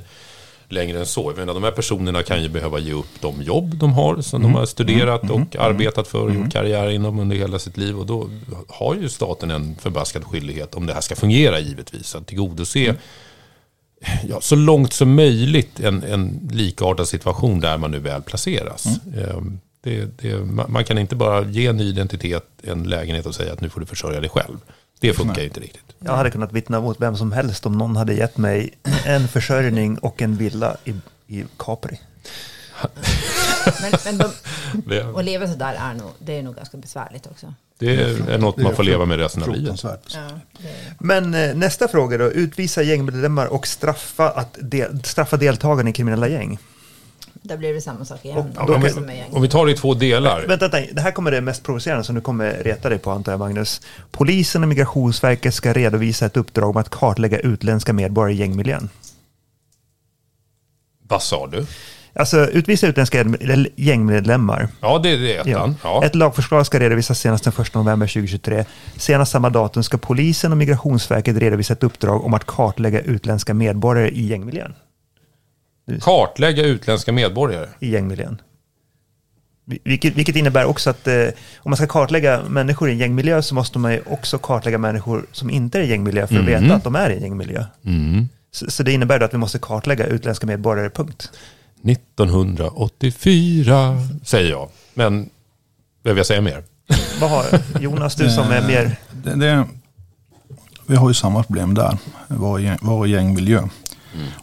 längre än så. Jag menar, de här personerna kan ju behöva ge upp de jobb de har, som de har studerat och arbetat för och gjort karriär inom under hela sitt liv. Och då har ju staten en förbaskad skyldighet, om det här ska fungera givetvis, att tillgodose ja, så långt som möjligt en, en likartad situation där man nu väl placeras. Ehm, Det, det, man kan inte bara ge en ny identitet, en lägenhet och säga att nu får du försörja dig själv. Det funkar ju inte riktigt. Jag hade kunnat vittna mot vem som helst om någon hade gett mig en försörjning och en villa i, i Capri. Men, men de, att leva så där är nog, det är nog ganska besvärligt också. Det är något man får leva med resten av livet. Men eh, nästa fråga då, utvisa gängmedlemmar och straffa, att del, straffa deltagarna i kriminella gäng. där blir det samma sak igen. Och- då, om vi-. Om vi tar det i två delar. Vänta, vänta, det här kommer det mest provocerande som du kommer reta dig på antar jag Magnus. Polisen och Migrationsverket ska redovisa ett uppdrag om att kartlägga utländska medborgare i gängmiljön. Vad sa du? Alltså utvisa utländska gängmedlemmar. Ja, det är ettan. Ja. Ett lagförslag ska redovisas senast den 1 november 2023. Senast samma datum ska polisen och Migrationsverket redovisa ett uppdrag om att kartlägga utländska medborgare i gängmiljön. Kartlägga utländska medborgare. I gängmiljön. Vilket, vilket innebär också att eh, om man ska kartlägga människor i en gängmiljö så måste man ju också kartlägga människor som inte är i gängmiljö för att Mhm. veta att de är i en gängmiljö. Mm. Så, så det innebär då att vi måste kartlägga utländska medborgare, punkt. 1984, säger jag. Men behöver jag säga mer? Vad har Jonas, du som är mer... Det, det, vi har ju samma problem där. Var, gäng- var gängmiljö.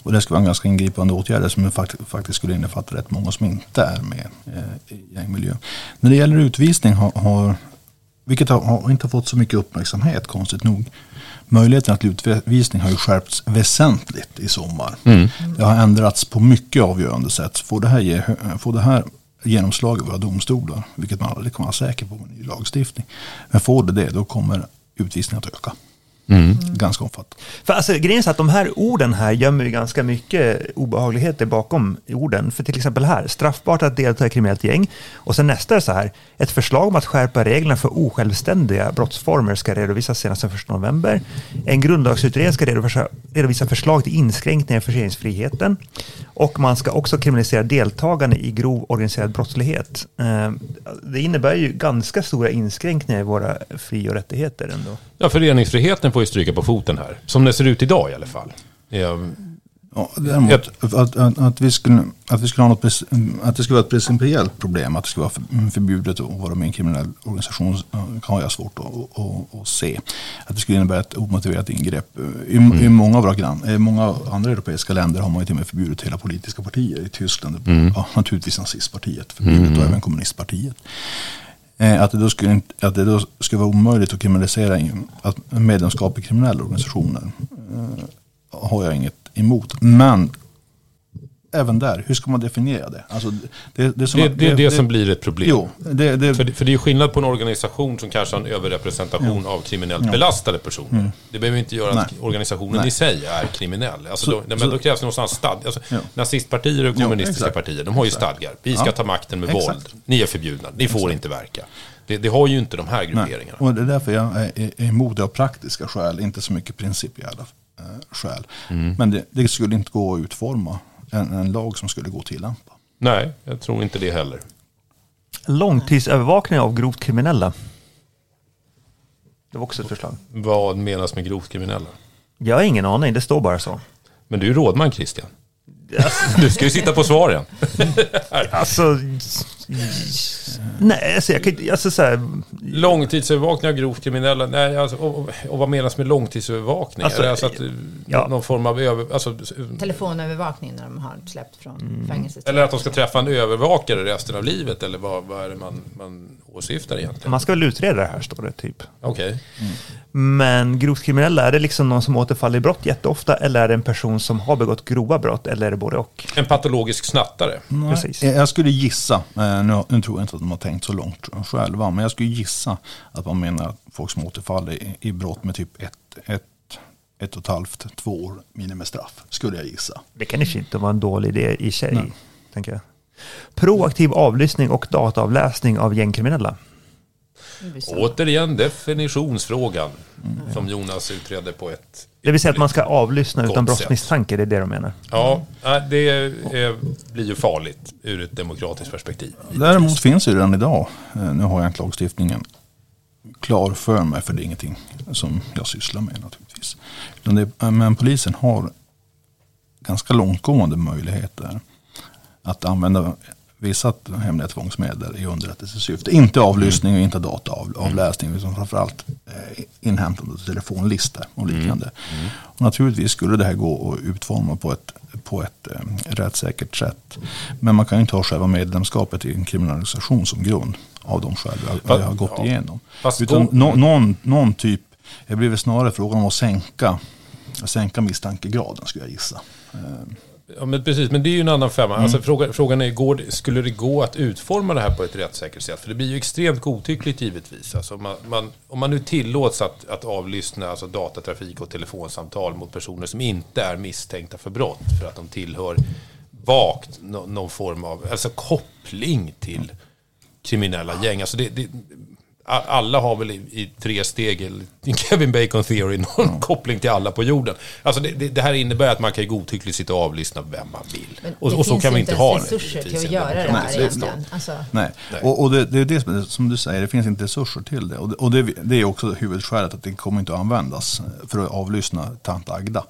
Och det ska vara en ganska ingripande åtgärder som faktiskt, faktiskt skulle innefatta rätt många som inte är med eh, i gängmiljö. När det gäller utvisning har, har vilket har, har inte fått så mycket uppmärksamhet konstigt nog. Möjligheten till utvisning har ju skärpts väsentligt i sommar. Det har ändrats på mycket avgörande sätt. Får det här, ge, får det här genomslag i våra domstolar, vilket man aldrig kan vara säker på med ny lagstiftning. Men får det det, då kommer utvisningen att öka. Ganska omfattande. För alltså, grejen är så att de här orden här gömmer ju ganska mycket obehagligheter bakom orden. För till exempel här, straffbart att delta i kriminellt gäng. Och sen nästa är så här, ett förslag om att skärpa reglerna för osjälvständiga brottsformer ska redovisas senast den 1 november. En grundlagsutredning ska redovisa, redovisa förslag till inskränkningar i föreningsfriheten. Och man ska också kriminalisera deltagande i grov organiserad brottslighet. Eh, Det innebär ju ganska stora inskränkningar i våra fri och rättigheter ändå. Ja, föreningsfriheten får ju stryka på foten här. Som det ser ut idag i alla fall. Ja, Ja, däremot, att, att, att, vi skulle, att, vi skulle ha något, att det skulle vara ett principiellt problem, att det skulle vara för- förbjudet att vara med i en kriminell organisation, eh, har jag svårt att, att, att se. Att det skulle innebära ett omotiverat ingrepp. I, i många av våra grann, i många andra europeiska länder har man ju till och med förbjudit hela politiska partier. I Tyskland, ja, naturligtvis nazistpartiet, förbjudet och även kommunistpartiet. Eh, att det, då skulle, att det då skulle vara omöjligt att kriminalisera att medlemskap i kriminella organisationer eh, har jag inget emot. Men även där, hur ska man definiera det? Alltså, det, det, är som det, att- det är det som blir ett problem. Jo, det, För, det- för det är skillnad på en organisation som kanske har en överrepresentation av kriminellt belastade personer. Det behöver inte göra att Mm. Nej. organisationen Nej. i sig är kriminell. Alltså Så- då, men så- då krävs det någonstans stad. Alltså, Ja. Nazistpartier och kommunistiska exakt. partier, de har ju stadgar. Vi ska Ja. ta makten med Exakt. våld. Ni är förbjudna. Ni får inte verka. Det, det har ju inte de här nej. grupperingarna. Och det är därför jag är emot det av praktiska skäl, inte så mycket principiella eh, skäl. Mm. Men det, det skulle inte gå att utforma en, en lag som skulle gå att tillämpa. Nej, jag tror inte det heller. Långtidsövervakning av grovt kriminella. Det var också ett förslag. Vad menas med grovt kriminella? Jag har ingen aning, det står bara så. Men du är ju rådman Christian. Du ska ju sitta på svaren. Alltså, nej, alltså jag kan inte, alltså så här, Långtidsövervakning av grovt kriminella. Nej, alltså, och, och, vad menas med långtidsövervakning? Alltså, alltså att, ja. någon form av över, alltså, Telefonövervakning när de har släppt från fängelset. Eller att de ska träffa en övervakare resten av livet? Eller vad, vad är det man, man åsyftar egentligen? man ska väl utreda det här står det typ. Okej. Men grovt kriminella, är det liksom någon som återfaller i brott jätteofta eller är det en person som har begått grova brott eller är det både och? En patologisk snattare. Nej, Precis. Jag jag skulle gissa, eh, nu, nu tror jag inte att de har tänkt så långt själva, men jag skulle gissa att man menar att folk som återfaller i, i brott med typ ett, ett, ett och ett halvt, två år minimistraff, skulle jag gissa. Det kan inte vara en dålig idé i sig, tänker jag. Proaktiv avlyssning och dataavläsning av gängkriminella. Återigen definitionsfrågan. Som Jonas utredde på ett... Det vill säga att man ska avlyssna utan brottsmisstanke, det är det de menar. Ja, det eh, blir ju farligt ur ett demokratiskt perspektiv. Däremot finns ju redan idag, eh, nu har jag inte lagstiftningen klar för mig, för det är ingenting som jag sysslar med naturligtvis. Men polisen har ganska långtgående möjligheter att använda vissa hemliga tvångsmedel i underrättelsesyfte. Inte avlyssning och inte dataavläsning, utan framförallt eh, inhämtande av telefonlistor och liknande. Och naturligtvis skulle det här gå att utforma på ett, på ett eh, rättssäkert sätt. Men man kan ju inte ha själva medlemskapet i en kriminalisation som grund av de skäl vi har, gått Ja. igenom. Fast Utan nå, någon, någon typ, det blir väl snarare frågan om att sänka, sänka misstankegraden skulle jag gissa. Eh, Ja, men precis, men det är ju en annan femma. Alltså, fråga, frågan är, går skulle det gå att utforma det här på ett rättssäkert sätt? För det blir ju extremt godtyckligt givetvis. Alltså, om, man, man, om man nu tillåts att, att avlyssna alltså, datatrafik och telefonsamtal mot personer som inte är misstänkta för brott för att de tillhör vagt nå- någon form av alltså, koppling till kriminella gäng. Alltså, det, det, alla har väl i, i tre steg, i Kevin Bacon theory, någon koppling till alla på jorden. Alltså det, det, det här innebär att man kan godtyckligt sitta och avlyssna vem man vill. Och, det och så finns kan vi inte ha det. resurser till givetvis, att i en göra det här egentligen. Alltså, Nej, Nej. och, och det, det är det som, du säger, det finns inte resurser till det. Och det, och det, det är också huvudskälet att det kommer inte att användas för att avlyssna tant Agda.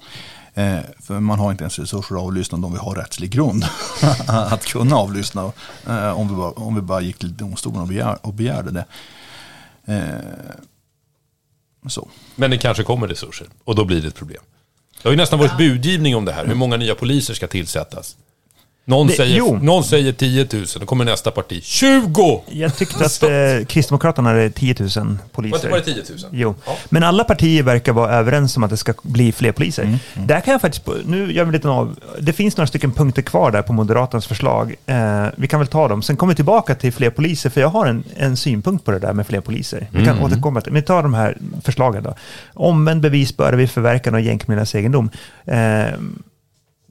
Eh, för man har inte ens resurser att avlyssna om vi har rättslig grund att kunna avlyssna. Eh, om, vi bara, om vi bara gick till domstolen och, begär, och begärde det. Eh, så. Men det kanske kommer resurser och då blir det ett problem. Det har ju nästan varit budgivning om det här, hur många nya poliser ska tillsättas. Någon, Det- säger, jo. någon säger 10 000, då kommer nästa parti. 20! Jag tyckte att eh, Kristdemokraterna hade 10 000 Var poliser. det, var det 10 000? Jo, Ja. men alla partier verkar vara överens om att det ska bli fler poliser. Mm, Där kan jag faktiskt, nu gör vi lite av, det finns några stycken punkter kvar där på Moderaternas förslag. Eh, vi kan väl ta dem, sen kommer vi tillbaka till fler poliser, för jag har en, en synpunkt på det där med fler poliser. Vi kan Mm. återkomma till, men vi tar de här förslagen då. Omvänd bevisbörda vid förverkan av gängkriminellas egendom. Eh,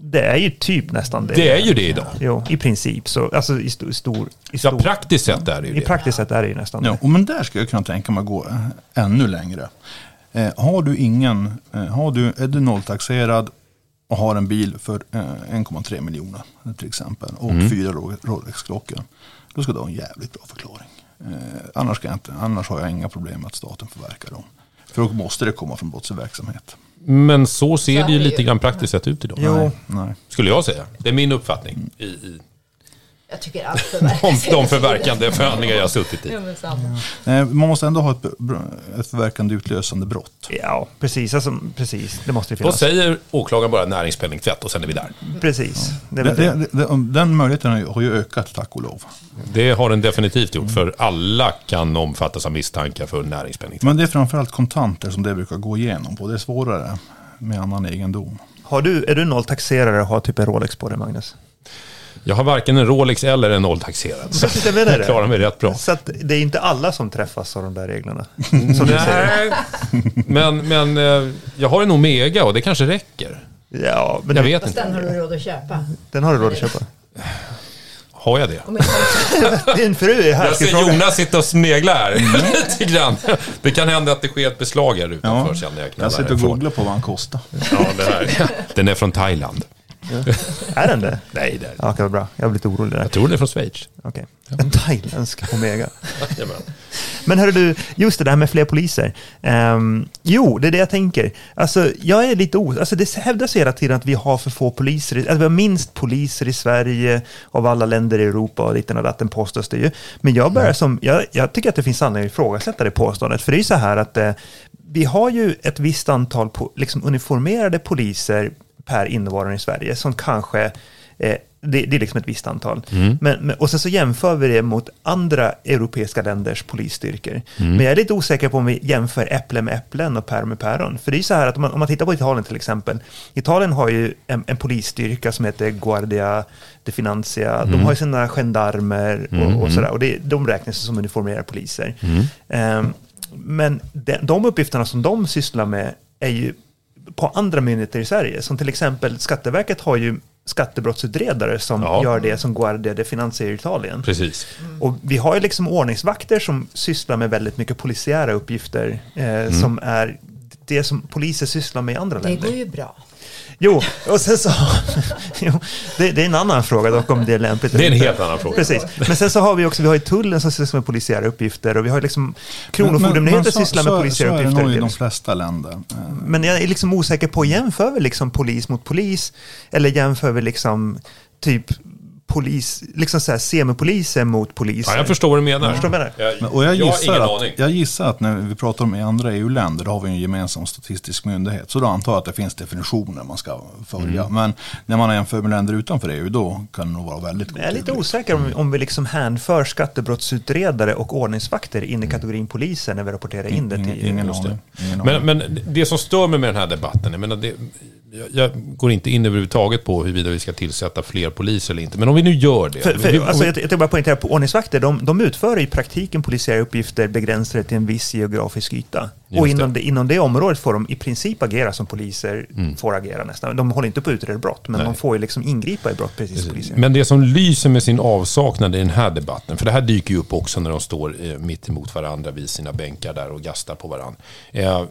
det är ju typ nästan det. Det är ju det idag. Jo, i princip. Så, alltså i stor... stor, i, Ja, stor praktiskt sett är det ju I det. praktiskt sett är det ju nästan Ja, det. men där skulle jag kunna tänka mig att gå eh, ännu längre. Eh, har du ingen, eh, har du, är du nolltaxerad och har en bil för eh, 1,3 miljoner till exempel och Mm. fyra Ro- Rolex-klockor. Då ska du ha en jävligt bra förklaring. Eh, annars, ska jag inte, annars har jag inga problem med att staten förverkar dem. För då måste det komma från brottslig verksamhet. Men så ser Så det ju lite grann praktiskt sett ut idag. Jo. Nej, nej. Skulle jag säga. Det är min uppfattning i, i Jag tycker allt förverkas. om de förverkande förhandlingar jag har suttit i. Ja. Eh, man måste ändå ha ett, ett förverkande utlösande brott. Ja, precis. Alltså, precis. Det måste ju Då finnas. säger åklagaren bara näringspenningtvätt och sen är vi där. Precis. Det är Det, det. det, den möjligheten har ju- har ju ökat tack och lov. Det har den definitivt gjort, för alla kan omfattas av misstankar för näringspenningtvätt. Men det är framförallt kontanter som det brukar gå igenom på. Det är svårare med annan egendom. Har du, är du nolltaxerare och har typ en Rolex på dig, Magnus? Jag har varken en Rolex eller en nolltaxerad. Så jag menar jag det. klarar mig rätt bra. Så att det är inte alla som träffas av de där reglerna. Som du säger. Nej, men, men eh, jag har en Omega och det kanske räcker. Ja, men Jag vet Fast den har inte. du råd att köpa. den har du råd att köpa. Har jag det? Inte Din fru är här. Jag ser? Jonas sitta och snegla här lite grann. Det kan hända att det sker ett beslag här utanför när jag Jag sitter och googlar på vad han kostar. Ja, det här. Den är från Thailand. Är den det? Nej, det är Ja, okej, vad bra. Jag blir lite orolig där. Jag tror den är från Schweiz. Okej. En thailändsk Omega. Men hörru du, just det där med fler poliser. Ehm, jo, det är det jag tänker. Alltså, jag är lite os... Alltså, det hävdas hela tiden att vi har för få poliser. Att vi har minst poliser i Sverige av alla länder i Europa och lite och datten påstås det ju. Men jag börjar som... Jag, jag tycker att det finns anledning att ifrågasätta det påståendet. För det är ju så här att eh, vi har ju ett visst antal po, liksom uniformerade poliser per invånare i Sverige som kanske eh, det, det är liksom ett visst antal. Men, men, och sen så jämför vi det mot andra europeiska länders polisstyrkor. Men jag är lite osäker på om vi jämför äpplen med äpplen och päron med päron. För det är så här att om man, om man tittar på Italien till exempel. Italien har ju en, en polisstyrka som heter Guardia de Financia. De har ju sina gendarmer och, och sådär. Och det, de räknas som uniformerade poliser. Ehm, men de, de uppgifterna som de sysslar med är ju på andra myndigheter i Sverige. Som till exempel Skatteverket har ju skattebrottsutredare som Ja. gör det som Guardia de Financia i Italien. Precis. Och vi har ju liksom ordningsvakter som sysslar med väldigt mycket polisiära uppgifter eh, som är det som poliser sysslar med i andra Det länder. går ju bra. Jo, och sen så... jo, det, det är en annan fråga dock om det är lämpligt. Det är en helt annan fråga. Precis. Men sen så har vi också, vi har ju tullen som sysslar med polisiära uppgifter och vi har liksom Kronofogdemyndigheten sysslar med polisiära Så är det uppgifter. nog i de flesta länder. Eh, Men jag är liksom osäker på, jämför vi liksom polis mot polis? Eller jämför vi liksom typ polis, liksom så här semipoliser mot poliser? Ja, jag förstår vad du menar. Förstår vad jag menar? Jag, Men- Och jag jag gissar, ingen att, jag gissar att när vi pratar om i andra EU-länder, då har vi en gemensam statistisk myndighet. Så då antar jag att det finns definitioner man ska följa. Mm. Men när man jämför med länder utanför EU, då kan det nog vara väldigt Jag är lite osäker om, om vi liksom hänför skattebrottsutredare och ordningsvakter in i kategorin poliser när vi rapporterar in det Ingen, till ingen aning. Ingen aning. Men, men det som stör mig med den här debatten, jag menar det, jag, jag går inte in överhuvudtaget på huruvida vi ska tillsätta fler poliser eller inte. Men om vi nu gör det. För, för, vi- alltså, om jag, jag tänkte bara poängtera på ordningsvakter, de, de utför i praktiken polisiära uppgifter begränsade till en viss geografisk yta. Och det. inom det. inom det området får de i princip agera som poliser får agera nästan. De håller inte på att utreda brott, men Mm. Nej. de får ju liksom ingripa i brott precis som poliser. Men det som lyser med sin avsaknad i den här debatten, för det här dyker ju upp också när de står eh, mitt emot varandra vid sina bänkar där och gastar på varandra. Eh,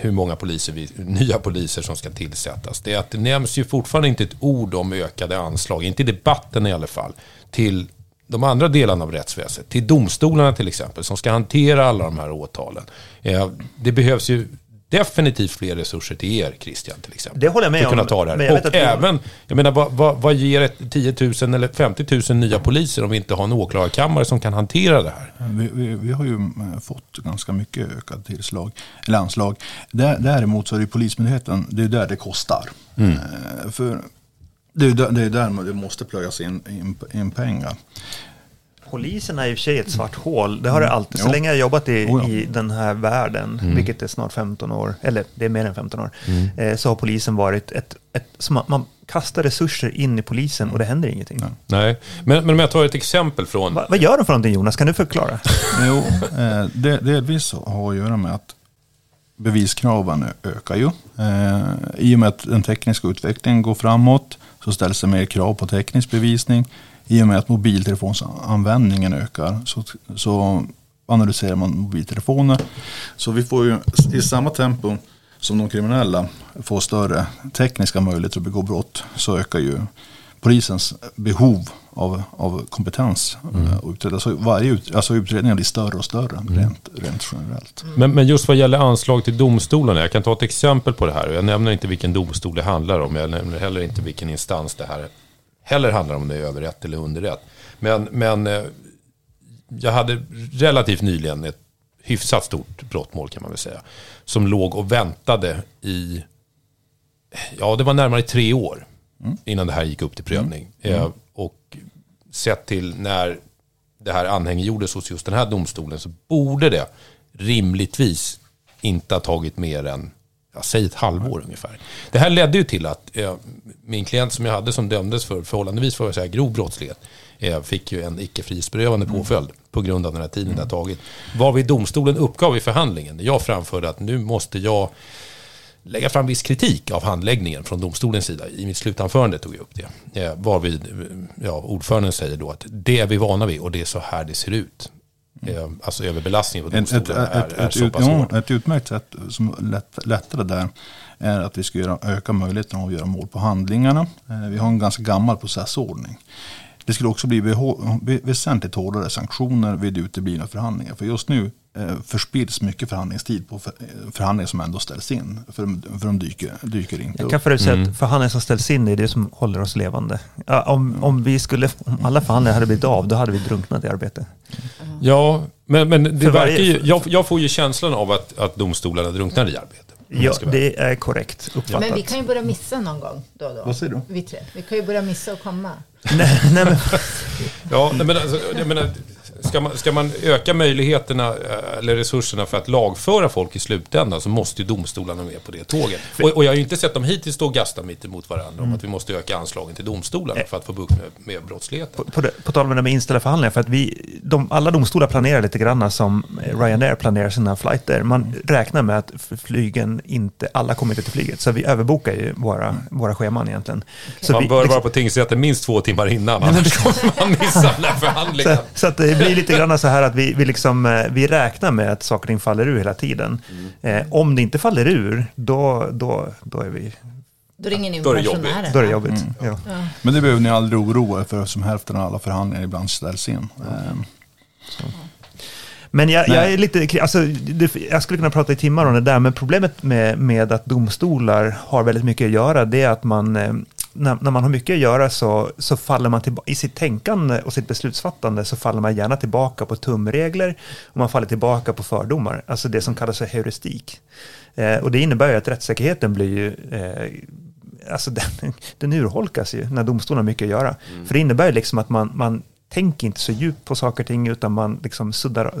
hur många poliser vi, nya poliser som ska tillsättas. Det är att det nämns ju fortfarande inte ett ord om ökade anslag, inte i debatten i alla fall, till de andra delarna av rättsväsendet, till domstolarna till exempel, som ska hantera alla de här åtalen. Eh, det behövs ju definitivt fler resurser till er, Christian, till exempel. Det håller jag med för att kunna om, ta det jag här. vet Och även, jag menar, vad, vad, vad ger ett 10 000 eller 50 000 nya poliser om vi inte har en åklagarkammare som kan hantera det här? Vi, vi, vi har ju eh, fått ganska mycket ökad tillslag, eller anslag. Där, däremot så är det Polismyndigheten, det är där det kostar. Mm. Eh, För Det är det är där det måste plöjas in, in, in pengar. Polisen är i och för sig ett svart hål. Det har det alltid. Så Jo. länge jag har jobbat i, Oh ja. i den här världen, vilket är snart 15 år, eller det är mer än 15 år, eh, så har polisen varit ett, ett som man, man kastar resurser in i polisen och det händer ingenting. Nej, men, men om jag tar ett exempel från... Va, vad gör de för någonting Jonas? Kan du förklara? Jo, eh, det, delvis har att göra med att beviskraven ökar ju. Eh, I och med att den tekniska utvecklingen går framåt så ställs det mer krav på teknisk bevisning. I och med att mobiltelefonsanvändningen ökar så, så analyserar man mobiltelefoner. Så vi får ju i samma tempo som de kriminella får större tekniska möjligheter att begå brott så ökar ju polisens behov av, av kompetens. eh, och utreda. Så varje ut, alltså utredningen blir större och större rent, rent generellt. Men, men just vad gäller anslag till domstolarna, jag kan ta ett exempel på det här. Jag nämner inte vilken domstol det handlar om, jag nämner heller inte vilken instans det här heller handlar om, om det är överrätt eller underrätt. Men, men eh, jag hade relativt nyligen ett hyfsat stort brottmål kan man väl säga. Som låg och väntade i, ja det var närmare tre år innan det här gick upp till prövning. Eh, Och sett till när det här anhängiggjordes hos just den här domstolen så borde det rimligtvis inte ha tagit mer än, jag säger ett halvår ungefär. Det här ledde ju till att eh, min klient som jag hade som dömdes för förhållandevis för att säga, grov brottslighet eh, fick ju en icke frihetsberövande påföljd på grund av den här tiden det har tagit. Varvid domstolen uppgav i förhandlingen, jag framförde att nu måste jag lägga fram viss kritik av handläggningen från domstolens sida. I mitt slutanförande tog jag upp det. Eh, varvid eh, ja, ordföranden säger då att det är vi vana vid och det är så här det ser ut. Eh, alltså överbelastningen på Ett, ett, domstolen är, ett, är ett, så pass hård. ja, ett utmärkt sätt som lätt, lättare där är att vi ska göra, öka möjligheten att göra mål på handlingarna. Eh, Vi har en ganska gammal processordning. Det skulle också bli väsentligt hårdare sanktioner vid uteblivna förhandlingar. För just nu förspills mycket förhandlingstid på för, eh, förhandlingar som ändå ställs in. För, de- för de dyker, dyker inte Jag kan förutsäga att förhandlingar som ställs in är det som håller oss levande. Om, om, vi skulle, om alla förhandlingar hade blivit av, då hade vi drunknat i arbete. Ja, men, men det För varje- verkar ju, jag, jag får ju känslan av att, att domstolarna drunknar i arbete. Ja, det är korrekt uppfattat. Men vi kan ju börja missa någon gång då och då. Vad säger du? Vi tre. Vi kan ju börja missa och komma. nej, nej, men, Ja, nej, men alltså, jag menar, ska, man, ska man öka möjligheterna eh, eller resurserna för att lagföra folk i slutändan så måste ju domstolarna med på det tåget. Och, och jag har ju inte sett dem hittills stå och gasta mitt emot varandra om att vi måste öka anslagen till domstolarna för att få bukt med, med brottsligheten. på, på, det, på tal om det med inställda förhandlingar, för att vi, de, alla domstolar planerar lite grann som Ryanair planerar sina flighter. Man räknar med att flygen inte, alla kommer inte till flyget, så vi överbokar ju våra, våra scheman egentligen. Så man vi, bör liksom- vara på tingsrätten minst två timmar innan, annars kommer man missa den här förhandlingen. Så, så att det blir lite grann så här att vi, vi, liksom, eh, vi räknar med att saker och ting faller ur hela tiden. Mm. Eh, om det inte faller ur, då, då, då, är, vi, Då ringer ni Då är det jobbigt. pensionären. då är det jobbigt. Ja. Men det behöver ni aldrig oroa er för som hälften av alla förhandlingar ibland ställs in. Eh, Men jag, jag är lite, alltså, jag skulle kunna prata i timmar om det där, men problemet med, med att domstolar har väldigt mycket att göra, det är att man, eh, när, när man har mycket att göra så, så faller man tillbaka, i sitt tänkande och sitt beslutsfattande så faller man gärna tillbaka på tumregler och man faller tillbaka på fördomar, alltså det som kallas för heuristik. Eh, och det innebär ju att rättssäkerheten blir ju eh, Alltså den, den urholkas ju när domstolarna har mycket att göra. För det innebär ju liksom att man, man tänker inte så djupt på saker och ting utan man liksom suddar,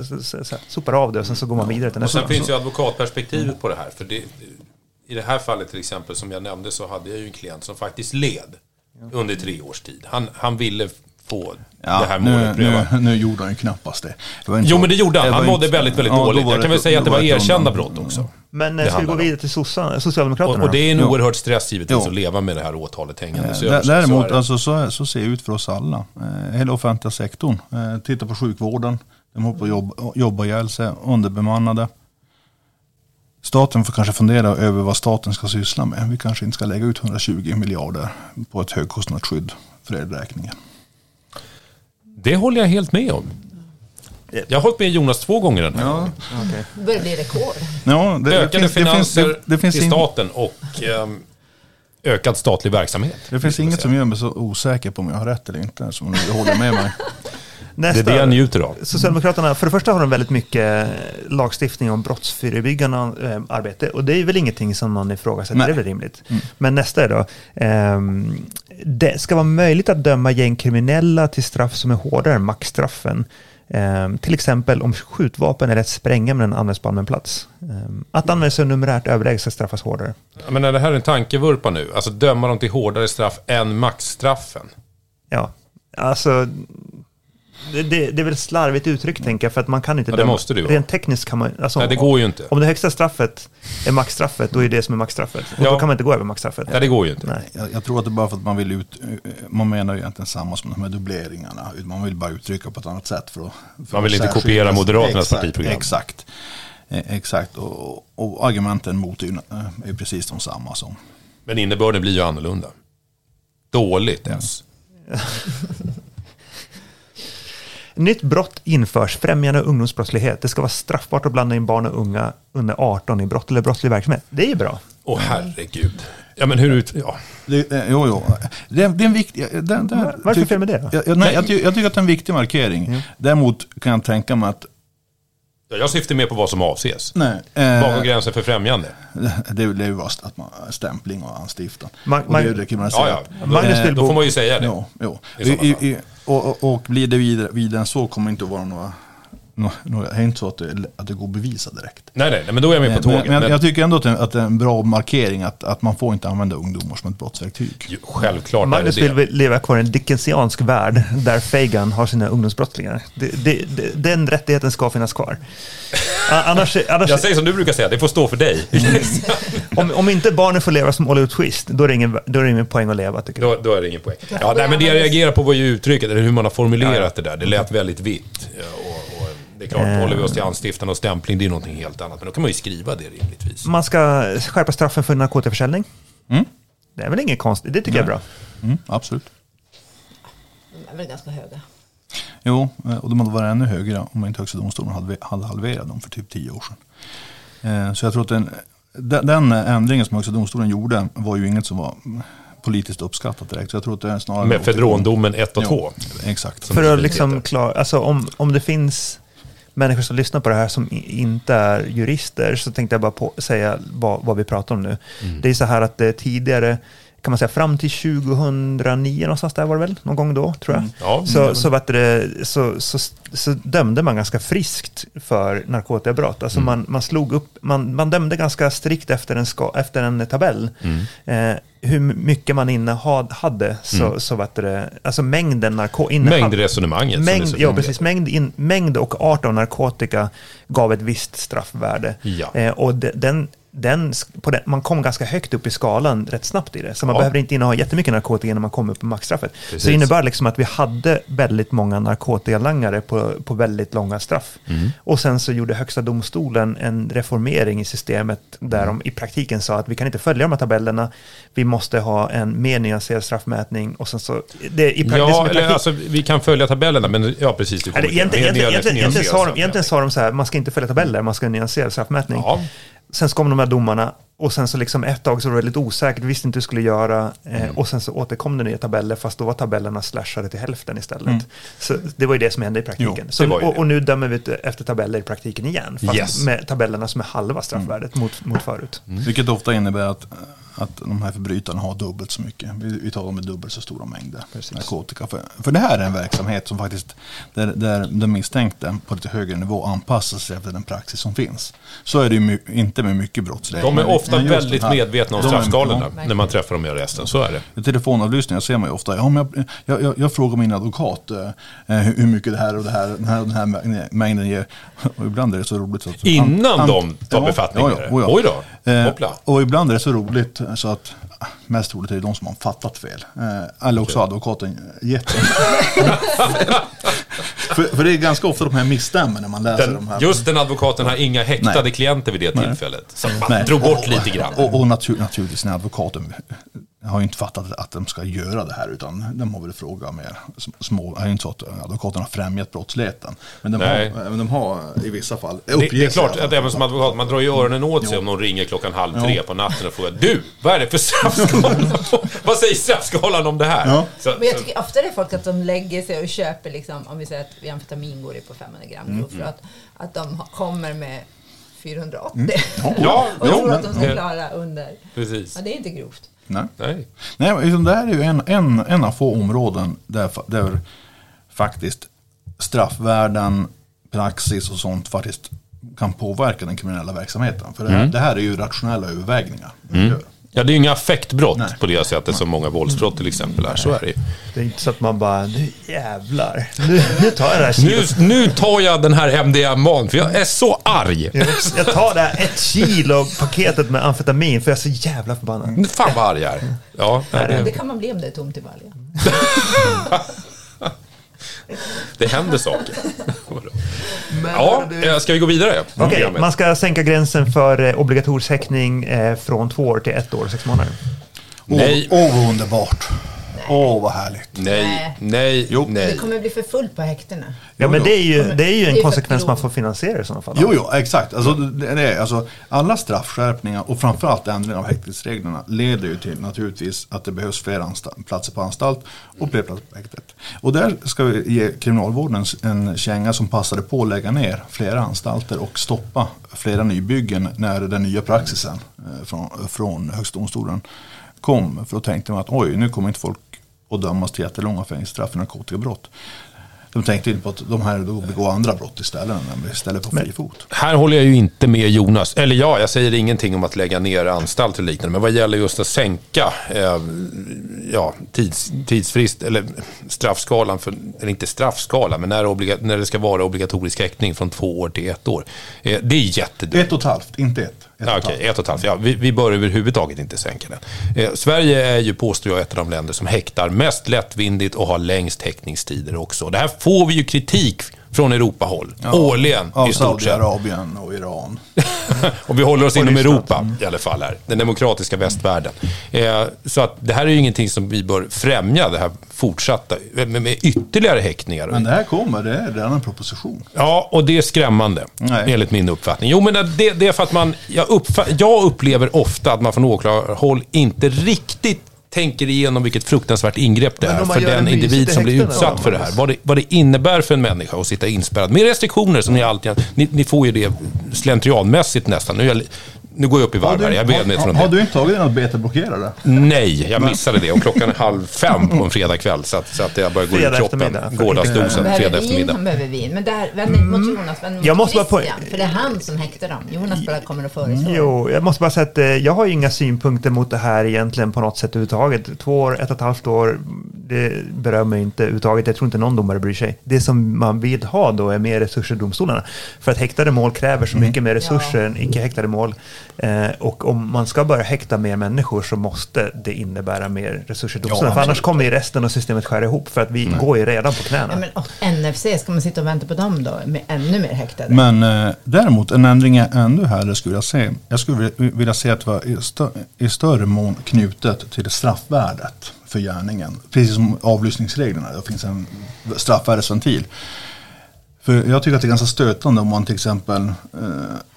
sopar av det och sen så går man vidare till Och sen nästa. finns ju advokatperspektivet på det här. För det, I det här fallet till exempel som jag nämnde så hade jag ju en klient som faktiskt led under tre års tid. Han, han ville få det här nu, målet prövat. nu, nu gjorde han ju knappast det. det var inte Jo så- men det gjorde han. Han mådde inte- väldigt, väldigt Ja, då dåligt. Jag kan väl säga att det var erkända brott också. Men Det eh, ska vi gå vidare till sossarna, Socialdemokraterna Och, och det är en Jo. oerhört stress givetvis Jo. att leva med det här åtalet hängande Eh. Så Däremot är det. alltså, så, så ser det ut för oss alla. Eh, hela offentliga sektorn. Eh, titta på sjukvården. De håller på att jobba, jobba ihjäl sig, underbemannade. Staten får kanske fundera över vad staten ska syssla med. Vi kanske inte ska lägga ut 120 miljarder på ett högkostnadsskydd för elräkningen. Det håller jag helt med om. Jag har hållit med Jonas två gånger den här gången. Okej. Det börjar bli rekord. Ja, det, Ökade det finns, finanser det, det finns till in- staten och ehm, ökad statlig verksamhet. Det finns inget som gör mig så osäker på om jag har rätt eller inte. Som du håller med mig. Det är Nästa, det jag njuter av. Socialdemokraterna, för det första har de väldigt mycket lagstiftning om brottsförebyggande eh, arbete och det är väl ingenting som någon ifrågasätter, Nej. det är väl rimligt. Men nästa är då, ehm, det ska vara möjligt att döma gängkriminella till straff som är hårdare än maxstraffen. Eh, till exempel om skjutvapen eller ett sprängämne används på allmän plats. Eh, att använda sig av numerärt överläge ska straffas hårdare. Ja, Men är det här en tankevurpa nu? Alltså döma dem till hårdare straff än maxstraffen? Ja, alltså... Det, det, det är väl slarvigt uttryckt, tänker jag, för att man kan inte Ja, det döma. måste det ju vara. Rent tekniskt kan man... Alltså, Nej, det går ju inte. Om det högsta straffet är maxstraffet, då är det som är maxstraffet. Och Ja. då kan man inte gå över maxstraffet. Nej, det går ju inte. Nej. Jag, jag tror att det är bara för att man vill ut, man menar ju egentligen samma som de här dubbleringarna. Man vill bara uttrycka på ett annat sätt. För att, för Man vill inte kopiera. Moderaternas exakt, partiprogram. Exakt. Eh, Exakt, och, och argumenten mot är ju, eh, är ju precis de samma som. Men innebörden blir ju annorlunda. Dåligt ens. Nytt brott införs, främjande av ungdomsbrottslighet. Det ska vara straffbart att blanda in barn och unga under 18 i brott eller brottslig verksamhet. Det är ju bra. Åh herregud. Ja men hur ut... Ja. Det, eh, jo, jo. Det, det är en viktig... Den, den, Varför är det fel med det? Jag, nej, jag, jag tycker att det är en viktig markering. Däremot kan jag tänka mig att... Jag syftar mer på vad som avses. Nej, eh, går gränsen för främjande? det, är- det är ju bara att man, stämpling och anstiftan. Man- och man- det är det kriminaliserat. Ja, ja. Magnus Eh, vill Då får man ju säga det. Jo, jo. I I, i, och, och, och blir det vidare, vidare än så kommer det inte att vara några... några, det är inte så att det, att det går att bevisa direkt. Nej, nej, nej, men då är jag med på tåget. men, Men, jag tycker ändå att det, att det är en bra markering att, att man får inte använda ungdomar som ett brottsverktyg. ju, självklart Magnus är det vill det. leva kvar i en dickensiansk värld där Fagan har sina ungdomsbrottslingar. Det, det, den rättigheten ska finnas kvar. Annars, annars, Jag säger som du brukar säga, det får stå för dig. om, om inte barnen får leva som Oliver Twist, då är det ingen, då är det ingen poäng att leva, tycker jag. då, då är det ingen poäng. Ja, nej, men det jag reagerar på var ju uttrycket, eller hur man har formulerat det där. Det lät väldigt vitt. Det är klart, Eh. håller vi oss till anstiftan och stämpling, det är någonting helt annat. Men då kan man ju skriva det rimligtvis. Man ska skärpa straffen för narkotikaförsäljning. Mm. Det är väl inget konstigt, det tycker jag är bra. Mm, absolut. De är väl ganska höga. Jo, eh, och de hade varit ännu högre om inte Högsta domstolen hade, halverat dem för typ tio år sedan. Eh, Så jag tror att den, den, ändringen som Högsta domstolen gjorde var ju inget som var politiskt uppskattat direkt. Så jag tror att det är snarare... Med Fedrondomen 1 och 2. Jo, Exakt. För att liksom klara, alltså om, om det finns människor som lyssnar på det här som inte är jurister så tänkte jag bara på, säga vad, vad vi pratar om nu. Mm. Det är så här att det tidigare, kan man säga fram till 2009 någonstans där var det väl, någon gång då tror jag. Ja, Så, så, vet det, så, så, så dömde man ganska friskt för narkotikabrott. Alltså Mm. man, man slog upp, man, man dömde ganska strikt efter en, ska, efter en tabell. Mm. Eh, hur mycket man innehad hade, så, så vet det, alltså mängden narkotika. Mängdresonemanget. Mängd, så ja, precis. Mängd, in, mängd och art av narkotika gav ett visst straffvärde. Ja. Eh, och de, den, den, den, man kom ganska högt upp i skalan rätt snabbt i det. Så man Ja. behöver inte inneha jättemycket narkotika när man kom upp på maxstraffet. Precis. Så det innebär liksom att vi hade väldigt många narkotikalangare på, på väldigt långa straff. Mm. Och sen så gjorde Högsta domstolen en reformering i systemet där Mm. de i praktiken sa att vi kan inte följa de här tabellerna. Vi måste ha en mer nyanserad straffmätning. Och sen så, det, i, pra- det som Ja, eller praktik- alltså vi kan följa tabellerna, men ja precis. Kommer Egentligen, nyanserad sa de, straffmätning. egentligen sa de så här, man ska inte följa tabeller, man ska nyansera straffmätning. Ja, Sen så kom de här domarna och sen så liksom ett tag så var det lite osäkert, visste inte hur du skulle göra. Eh, Mm. Och sen så återkom det nya tabeller, fast då var tabellerna slashade till hälften istället. Mm. Så det var ju det som hände i praktiken. Jo, så, och, och nu dömer vi efter tabeller i praktiken igen, fast Yes. Mm. med tabellerna som är halva straffvärdet mot, mot förut. Vilket ofta innebär att, att de här förbrytarna har dubbelt så mycket. Vi, vi talar om dubbelt så stora mängder narkotika. För, för det här är en verksamhet som faktiskt, där, där den misstänkte på lite högre nivå anpassar sig efter den praxis som finns. Så är det ju my, inte med mycket brottslighet. de är ofta väldigt här- medvetna om de straffskalorna ja. när man träffar dem i arresten. Så är det. I telefonavlyssningar ser man ju ofta, ja, men jag, jag, jag, jag frågar min advokat eh, hur, hur mycket det här och det här, den här, och den här mä- mängden ger. Och ibland är det så roligt. Så att, Innan an- de tar befattning med det? Oj då, Eh, och ibland är det så roligt så att mest troligt är det de som har fattat fel. Eh, eller också har advokaten gett för, för det är ganska ofta de här misstämmer när man läser de Den, här. just den advokaten har inga häktade Nej. klienter vid det tillfället. Så man Nej. drog bort lite grann. Och, och natur, naturligtvis, när advokaten har ju inte fattat att de ska göra det här utan de har väl frågat mer små. Det är ju inte så att advokaten har främjat brottsligheten. Men de, Nej. har, men de har i vissa fall Det, det är klart att även som advokat, man drar ju öronen åt sig om någon ringer klockan halv tre på natten och frågar Du, vad är det för straffskala? vad säger straffskalan om det här? Ja. Så, Men jag tycker ofta det är folk att de lägger sig och köper, liksom, om vi säger att amfetamin går det på 500 gram Mm. grovt, för att, att de kommer med 480 ja, och jo, tror att de men, ska eh, klara under. precis. Ja, det är inte grovt. Nej. Nej. Nej, liksom det här är ju en, en, en av få områden där, där faktiskt straffvärden, praxis och sånt faktiskt kan påverka den kriminella verksamheten. För det här, det här är ju rationella övervägningar. gör. Ja, det är ju inga affektbrott Nej. på det sättet som många våldsbrott till exempel är. Så är det. Det är inte så att man bara, nu jävlar, nu, nu tar jag det här Nu, nu tar jag den här MDMA för jag är så arg. Jag tar det här ett kilo paketet med amfetamin för jag är så jävla förbannad. Fan vad arg jag är. Ja, det, kan man bli om det är tomt i baljan. det händer saker. Ja, eh, ska vi gå vidare? Okej, Programmet. man ska sänka gränsen för eh, obligatorisk häktning eh, från två år till ett år och sex månader. Nej. Vad underbart. Åh, vad härligt. Nej, nej, Jo. Det nej. kommer bli för fullt på häktena. Ja, men det är ju, det är ju en konsekvens man får finansiera i sådana fall. Jo, jo, exakt. Alltså, det det är, alltså, alla straffskärpningar och framförallt ändringar av häktesreglerna leder ju till naturligtvis att det behövs fler platser på anstalt och fler platser på häktet. Och där ska vi ge kriminalvården en känga som passade på att lägga ner flera anstalter och stoppa flera nybyggen när den nya praxisen eh, från, från Högsta domstolen kom. För då tänkte man att oj, nu kommer inte folk att dömas till jättelånga fängelsestraff för narkotikabrott. De tänkte inte på att de här då begår andra brott istället, istället på fri fot. Här håller jag ju inte med Jonas. Eller ja, jag säger ingenting om att lägga ner anstalter och liknande. Men vad gäller just att sänka eh, ja, tids, tidsfrist, eller straffskalan, för, eller inte straffskala, men när, obliga, när det ska vara obligatorisk häktning från två år till ett år. Eh, det är jättedumt. Ett och ett halvt, inte ett. Ett, Ja, och ett och ett halvt. Ja, vi, vi bör överhuvudtaget inte sänka den. Eh, Sverige är ju, påstår jag, ett av de länder som häktar mest lättvindigt och har längst häktningstider också. Det här får vi ju kritik från Europahåll årligen Av i stort sett. Saudiarabien och Iran. Och vi håller oss inom Ryssland. Europa i alla fall här. Den demokratiska västvärlden. Eh, så att det här är ju ingenting som vi bör främja, det här fortsatta, med, med ytterligare häktningar. Men det här kommer, det är redan en proposition. Ja, och det är skrämmande, Nej. enligt min uppfattning. Jo, men det, det är för att man, jag, uppfa- jag upplever ofta att man från åklagarhåll inte riktigt tänker igenom vilket fruktansvärt ingrepp det är för den individ som blir utsatt för det här. Vad det, vad det innebär för en människa att sitta inspärrad. Med restriktioner som ni alltid... Ni, ni får ju det slentrianmässigt nästan. Nu, är jag, nu går jag upp i varv här, jag är medveten har, om har det. du inte tagit något betablockerare? Nej, jag missade det. Och klockan är halv fem på en fredagkväll. Så att, så att jag börjar gå ur Fredag kroppen. Gårdagsdosen, fredag eftermiddag. han behöver vin. Men där, vänd dig mot Jonas, vänd mot Jag måste bara Christian. på- För det är han som häktar dem. Jonas bara kommer att föreslå. Jo, jag måste bara säga att eh, jag har ju inga synpunkter mot det här egentligen på något sätt överhuvudtaget. Två år, ett och ett halvt år, det berör mig inte överhuvudtaget. Jag tror inte någon domare bryr sig. Det som man vill ha då är mer resurser i domstolarna. För att häktade mål kräver så mycket mer resurser Ja. än icke häktade mål. Eh, och om man ska börja häkta mer människor så måste det innebära mer resurser i domstolarna. för annars kommer ju resten av systemet skära ihop. För att vi går ju redan på knäna. Ja, men, och NFC, ska man sitta och vänta på dem då? Med ännu mer häktade? Men eh, däremot en ändring jag ännu hellre skulle jag se. Jag skulle vilja- vilja se att det var i, stö, i större mån knutet till straffvärdet för gärningen. Precis som avlyssningsreglerna, det finns en straffvärdesventil. För jag tycker att det är ganska stötande om man till exempel eh,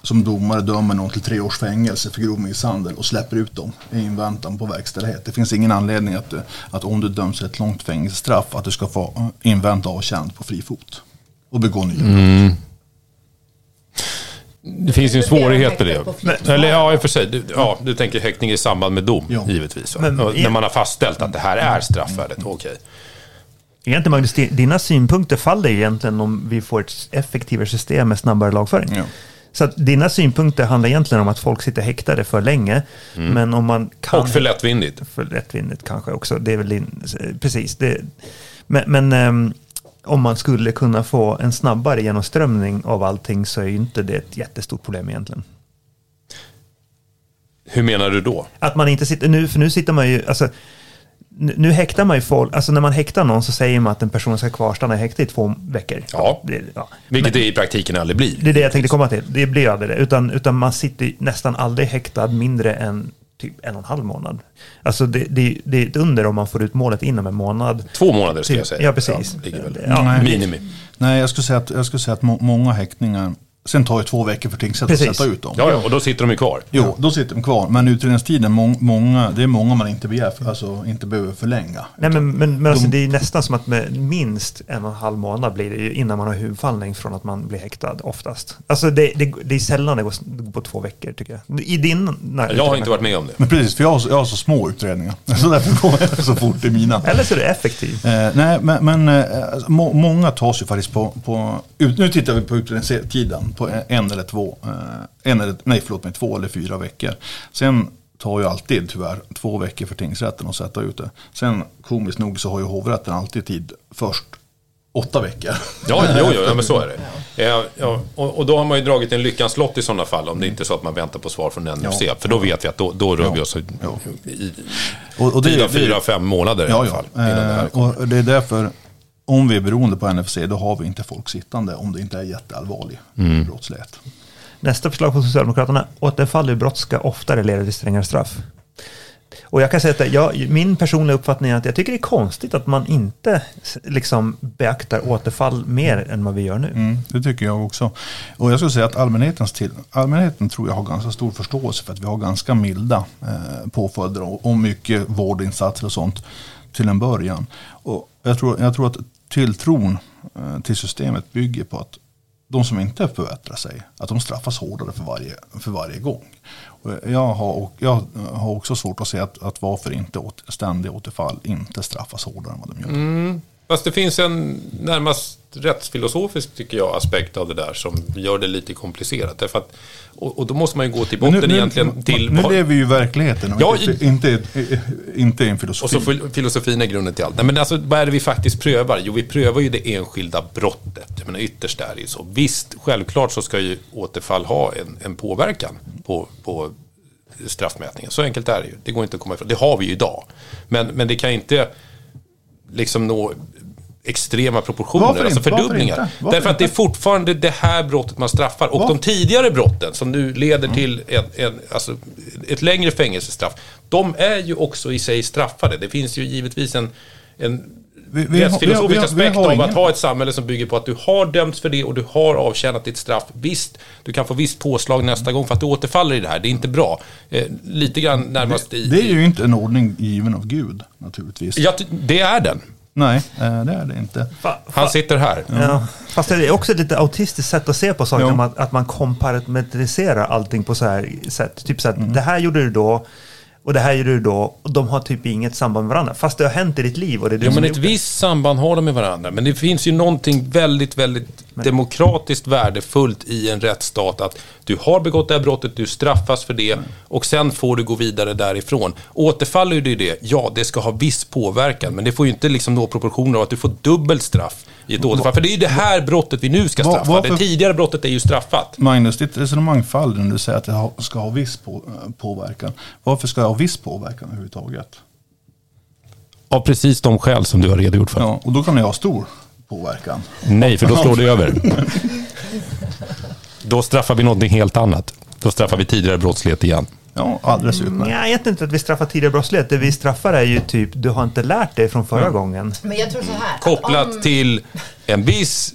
som domare dömer någon till tre års fängelse för grov misshandel och släpper ut dem i inväntan på verkställighet. Det finns ingen anledning att, eh, att om du döms till ett långt fängelsestraff att du ska få invänta avtjänat på fri fot och begå nya brott. Det finns ju en svårighet med det. Eller ja, i och för sig. Du, ja, du tänker häktning i samband med dom, Ja. givetvis. Men- när man har fastställt att det här är straffvärdet, okej. Egentligen Magnus, di- dina synpunkter faller egentligen om vi får ett effektivare system med snabbare lagföring. Ja. Så att dina synpunkter handlar egentligen om att folk sitter häktade för länge. Men om man kan... Och för lättvindigt. För lättvindigt kanske också. Det är väl din, precis. Det, men men ehm, om man skulle kunna få en snabbare genomströmning av allting så är ju inte det ett jättestort problem egentligen. Hur menar du då? Att man inte sitter, nu, för nu sitter man ju, alltså, nu, nu häktar man ju folk, alltså när man häktar någon så säger man att en person ska kvarstanna i häkte i två veckor. Ja. Det, ja. Vilket det i praktiken aldrig blir. Det är det jag tänkte komma till. Det blir aldrig det. Utan, utan man sitter nästan aldrig häktad mindre än typ en och en halv månad. Alltså det, det, det är ett under om man får ut målet inom en månad. Två månader skulle jag säga. Ja, precis. Ja, Nej. Minimi. Nej, jag skulle säga att, jag skulle säga att må, många häktningar sen tar det två veckor för tingsrätten att sätta ut dem. Ja, ja, och då sitter de ju kvar. Jo, då sitter de kvar. Men utredningstiden, må, många, det är många man inte begär, alltså inte behöver förlänga. Nej, men, men, men alltså, De- det är nästan som att med minst en och en halv månad blir det ju innan man har huvudfallning från att man blir häktad oftast. Alltså det, det, det är sällan det går s- det går på två veckor tycker jag. I din... Nej, Jag har inte varit med om det. Men precis, för jag har, så- jag har så små utredningar. Så därför går jag så fort i mina. Eller så är det effektivt. Eh, nej, men, men eh, må, många tas ju faktiskt på, på ut, nu tittar vi på utredningstiden på en eller två, eh, en eller, nej förlåt mig, två eller fyra veckor. Sen tar ju alltid tyvärr två veckor för tingsrätten att sätta ut det. Sen komiskt nog så har ju hovrätten alltid tid först åtta veckor. Ja, jo, jo, ja, men så är det. Ja, ja, och, och då har man ju dragit en lyckans lott i sådana fall, om det inte är så att man väntar på svar från NFC. Ja. För då vet vi att då, då rör Ja. vi oss i, Ja. i Och, och det- fyra, det- fyra, fem månader i alla fall. Det Eh, kommer. och det är därför, om vi är beroende på NFC, då har vi inte folk sittande om det inte är jätteallvarlig Mm. brottslighet. Nästa förslag från Socialdemokraterna, återfall i brott ska oftare leda till strängare straff. Och jag kan säga att jag, min personliga uppfattning är att jag tycker det är konstigt att man inte liksom beaktar återfall mer än vad vi gör nu. Mm, det tycker jag också. Och jag skulle säga att allmänhetens till, allmänheten tror jag har ganska stor förståelse för att vi har ganska milda eh, påföljder och, och mycket vårdinsatser och sånt till en början. Och jag, tror, jag tror att tilltron eh, till systemet bygger på att de som inte förbättrar sig, att de straffas hårdare för varje, för varje gång. Och jag, har, och jag har också svårt att se att, att varför inte åt, ständiga återfall inte straffas hårdare än vad de gör. Mm. Fast det finns en närmast rättsfilosofisk, tycker jag, aspekt av det där som gör det lite komplicerat. Därför att, och, och då måste man ju gå till botten egentligen till... Nu vad- lever vi ju i verkligheten och Ja, inte, inte, inte i en Och filosofi. så fil- filosofin är grunden till allt. Nej, men alltså, vad är det vi faktiskt prövar? Jo, vi prövar ju det enskilda brottet. Jag menar, ytterst är det ju så. Visst, självklart så ska ju återfall ha en, en påverkan på, på straffmätningen. Så enkelt är det ju. Det går inte att komma ifrån. Det har vi ju idag. Men, men det kan inte liksom nå extrema proportioner, Varför alltså inte? Varför? Varför Därför att det är fortfarande det här brottet man straffar. Och Va? de tidigare brotten som nu leder till en, en, alltså ett längre fängelsestraff, de är ju också i sig straffade. Det finns ju givetvis en, en Vi- vi rättsfilosofisk vi vi aspekt av ingen- att ha ett samhälle som bygger på att du har dömts för det och du har avtjänat ditt straff. Visst, du kan få visst påslag nästa gång för att du återfaller i det här. Det är inte bra. Eh, lite grann närmast i... Det är ju inte en ordning given av Gud naturligtvis. Ja, det är den. Nej, eh, det är det inte. Fa- Han sitter här. Ja, fast det är också ett lite autistiskt sätt att se på saker, om att, att man kompartmentaliserar allting på så här sätt. Typ så att Mm. det här gjorde du då och det här gjorde du då och de har typ inget samband med varandra. Fast det har hänt i ditt liv och det är du Ja, som men ett visst samband har de med varandra. Men det finns ju någonting väldigt, väldigt demokratiskt värdefullt i en rättsstat. Att du har begått det här brottet, du straffas för det och sen får du gå vidare därifrån. Återfaller du i det, ja, det ska ha viss påverkan. Men det får ju inte liksom nå proportioner av att du får dubbelt straff i ett återfall. För det är ju det här brottet vi nu ska straffa. varför- Det tidigare brottet är ju straffat. Magnus, ditt resonemang faller när du säger att det ska ha viss på, påverkan. Varför ska det ha viss påverkan överhuvudtaget? Av precis de skäl som du har redogjort för. Ja, och då kan det ha stor påverkan. Nej, för då slår det över. Då straffar vi någonting helt annat. Då straffar vi tidigare brottslighet igen. Ja, alldeles utmärkt. Nej, jag vet inte att vi straffar tidigare brottslighet. Det vi straffar är ju typ, du har inte lärt dig från förra gången. Men jag tror så här. kopplat om- till en viss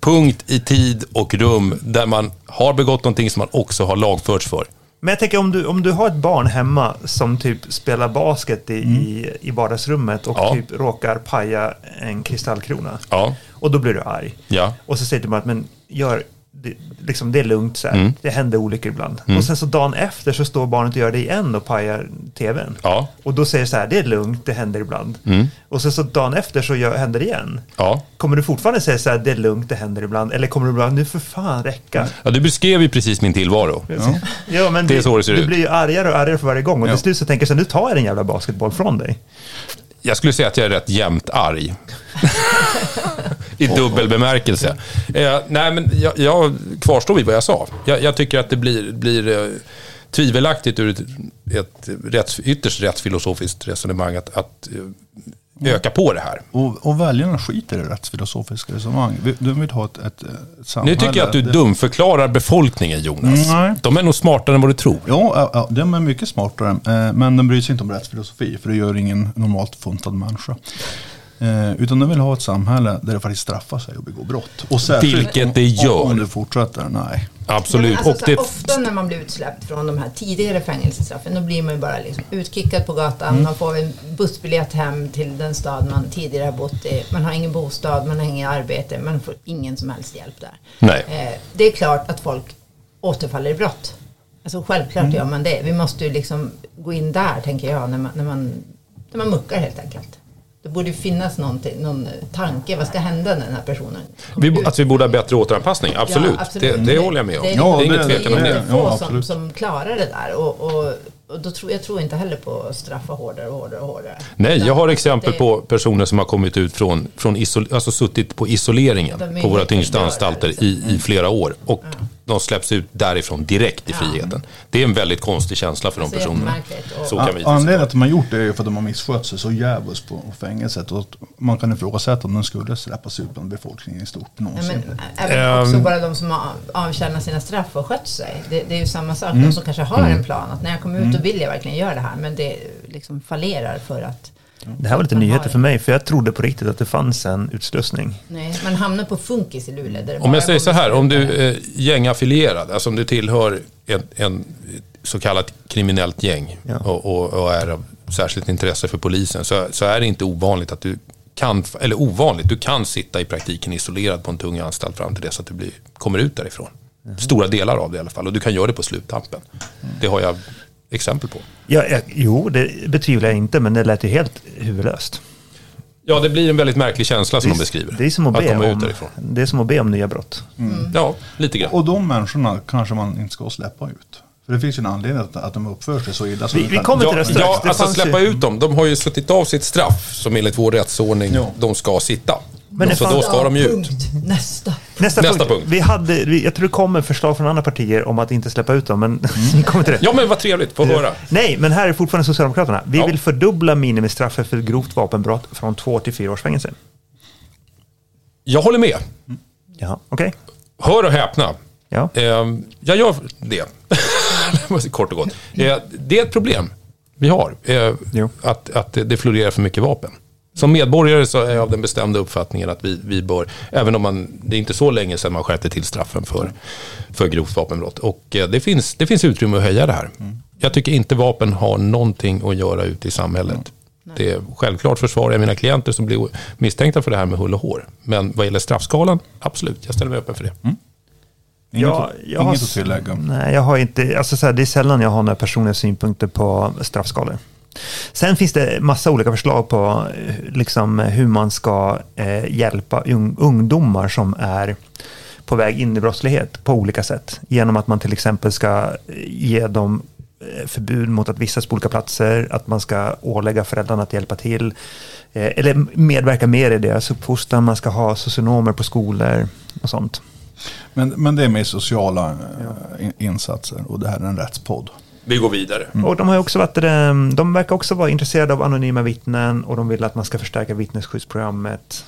punkt i tid och rum där man har begått någonting som man också har lagförts för. Men jag tänker om du, om du har ett barn hemma som typ spelar basket i, i, i vardagsrummet och Ja. typ råkar paja en kristallkrona. Ja, Och då blir du arg. ja, Och så säger du bara att men gör, det, liksom, det är lugnt så. Mm. Det händer olyckor ibland. Och sen så dagen efter så står barnet och gör det igen och pajar tvn. ja, Och då säger du så här, det är lugnt, det händer ibland. Mm. Och sen så dagen efter så gör, händer det igen. ja. Kommer du fortfarande säga så här, det är lugnt, det händer ibland? Eller kommer du bara, nu för fan räcka? ja du beskrev ju precis min tillvaro. Ja, men Det är du, så det ser du ut. blir ju argare och argare för varje gång. Och Ja. till slut så tänker jag så här, nu tar jag den jävla basketboll från dig. Jag skulle säga att jag är rätt jämnt arg. I dubbel bemärkelse. Eh, nej, men jag, jag kvarstår vid vad jag sa. Jag, jag tycker att det blir, blir eh, tvivelaktigt ur ett, ett rätts, ytterst rättsfilosofiskt resonemang att, att eh, öka på det här. Och, och väljarna skiter i rättsfilosofiska resonemang. De vill ha ett, ett, ett Nu samhälle. tycker jag att du det- dumförklarar befolkningen, Jonas. Nej. De är nog smartare än vad du tror. Ja, ja, ja, de är mycket smartare. eh, Men de bryr sig inte om rättsfilosofi. För det gör ingen normalt funtad människa. Eh, utan de vill ha ett samhälle där det faktiskt straffar sig att begå brott. Och särskilt Vilket det om- gör. Om, det fortsätter, nej. Absolut. Alltså, och så det, ofta när man blir utsläppt från de här tidigare fängelsestraffen, då blir man ju bara liksom utkickad på gatan, man får en bussbiljett hem till den stad man tidigare har bott i, man har ingen bostad, man har inget arbete, man får ingen som helst hjälp där. Nej. Eh, det är klart att folk återfaller i brott. Alltså självklart gör man det. Vi måste ju liksom gå in där, tänker jag, när man, när man, när man muckar helt enkelt. Det borde finnas någonting, någon tanke, vad ska hända när den här personen vi, ut? att vi borde ha bättre återanpassning, absolut. Ja, absolut. Det, det håller jag med om. Det är, Det är Ja, inget det- tvekan om det är det. inte få Ja, som, som klarar det där. Och, och, och då tror, jag tror inte heller på att straffa hårdare och hårdare och hårdare. Nej, jag har exempel det- på personer som har kommit ut från, från isol, alltså suttit på isoleringen är på våra tyngsta anstalter liksom. i, i flera år. Och de släpps ut därifrån direkt i Ja. friheten. Det är en väldigt konstig känsla för de personerna. Så kan vi An- Anledningen till att de har gjort det är för att de har misskött sig så jävligt på fängelset. Och att man kan ifrågasätta om de skulle släppas ut bland befolkningen i stort Ja, någonsin. men även också Ehm. bara de som har avtjänat sina straff och skött sig. Det, det är ju samma sak. Mm. De som kanske har en plan att när jag kommer ut då vill jag verkligen göra det här. Men det liksom fallerar för att Det här var lite Man har- nyheter för mig, för jag trodde på riktigt att det fanns en utslussning. nej, man hamnar på funkis i Luleå. Där Om jag säger så här, om du är gängaffilierad, alltså om du tillhör en, en så kallat kriminellt gäng Ja. och, och, och är av särskilt intresse för polisen, så, så är det inte ovanligt att du kan, eller ovanligt, du kan sitta i praktiken isolerad på en tung anstalt fram till dess att du blir, kommer ut därifrån. Stora delar av det i alla fall, och du kan göra det på sluttampen. Det har jag exempel på. Ja, ja, jo, det betvivlar jag inte, men det lät ju helt huvudlöst. Ja, det blir en väldigt märklig känsla som de beskriver. Det är som att, be komma ut om, därifrån. det är som att be om nya brott. Ja, lite grann. Och de människorna kanske man inte ska släppa ut. För det finns ju en anledning att, att de uppför sig så illa. som Vi- vi kommer till Ja, det strax. ja Det alltså släppa ju- ut dem. De har ju suttit av sitt straff som enligt vår rättsordning Ja. de ska sitta. Men så då ska de ju ut. Nästa. Nästa, Nästa punkt. punkt. Vi hade, vi, jag tror det kommer förslag från andra partier om att inte släppa ut dem, men vi kommer till det. Ja men vad trevligt, få höra. Nej, men här är fortfarande Socialdemokraterna. Vi Ja. vill fördubbla minimistraffet för grovt vapenbrott från två till fyra års fängelse. Jag håller med. Ja, okej. Hör och häpna. Ja. Eh, jag gör det. Kort och gott. Eh, det är ett problem vi har. Eh, Jo. att, att det florerar för mycket vapen. Som medborgare så är jag av den bestämda uppfattningen att vi, vi bör, även om man, det är inte så länge sedan man skärpte till straffen för, för grovt vapenbrott. Och eh, det finns, det finns utrymme att höja det här. Jag tycker inte vapen har någonting att göra ute i samhället. Det är självklart försvarar jag mina klienter som blir misstänkta för det här med hull och hår. Men vad gäller straffskalan, absolut, jag ställer mig öppen för det. Inget, Ja, jag har, inget att tillägga. Nej, jag har inte, alltså så här, det är sällan jag har några personliga synpunkter på straffskalor. Sen finns det massa olika förslag på liksom, hur man ska eh, hjälpa ung, ungdomar som är på väg in i brottslighet på olika sätt. Genom att man till exempel ska eh, ge dem eh, förbud mot att vistas på olika platser, att man ska ålägga föräldrarna att hjälpa till, eh, eller medverka mer i deras uppfostran, man ska ha socionomer på skolor och sånt. Men, men det är med sociala in- insatser och det här är en rättspodd. Vi går vidare. Och de, har också varit, eh, de verkar också vara intresserade av anonyma vittnen och de vill att man ska förstärka vittnesskyddsprogrammet.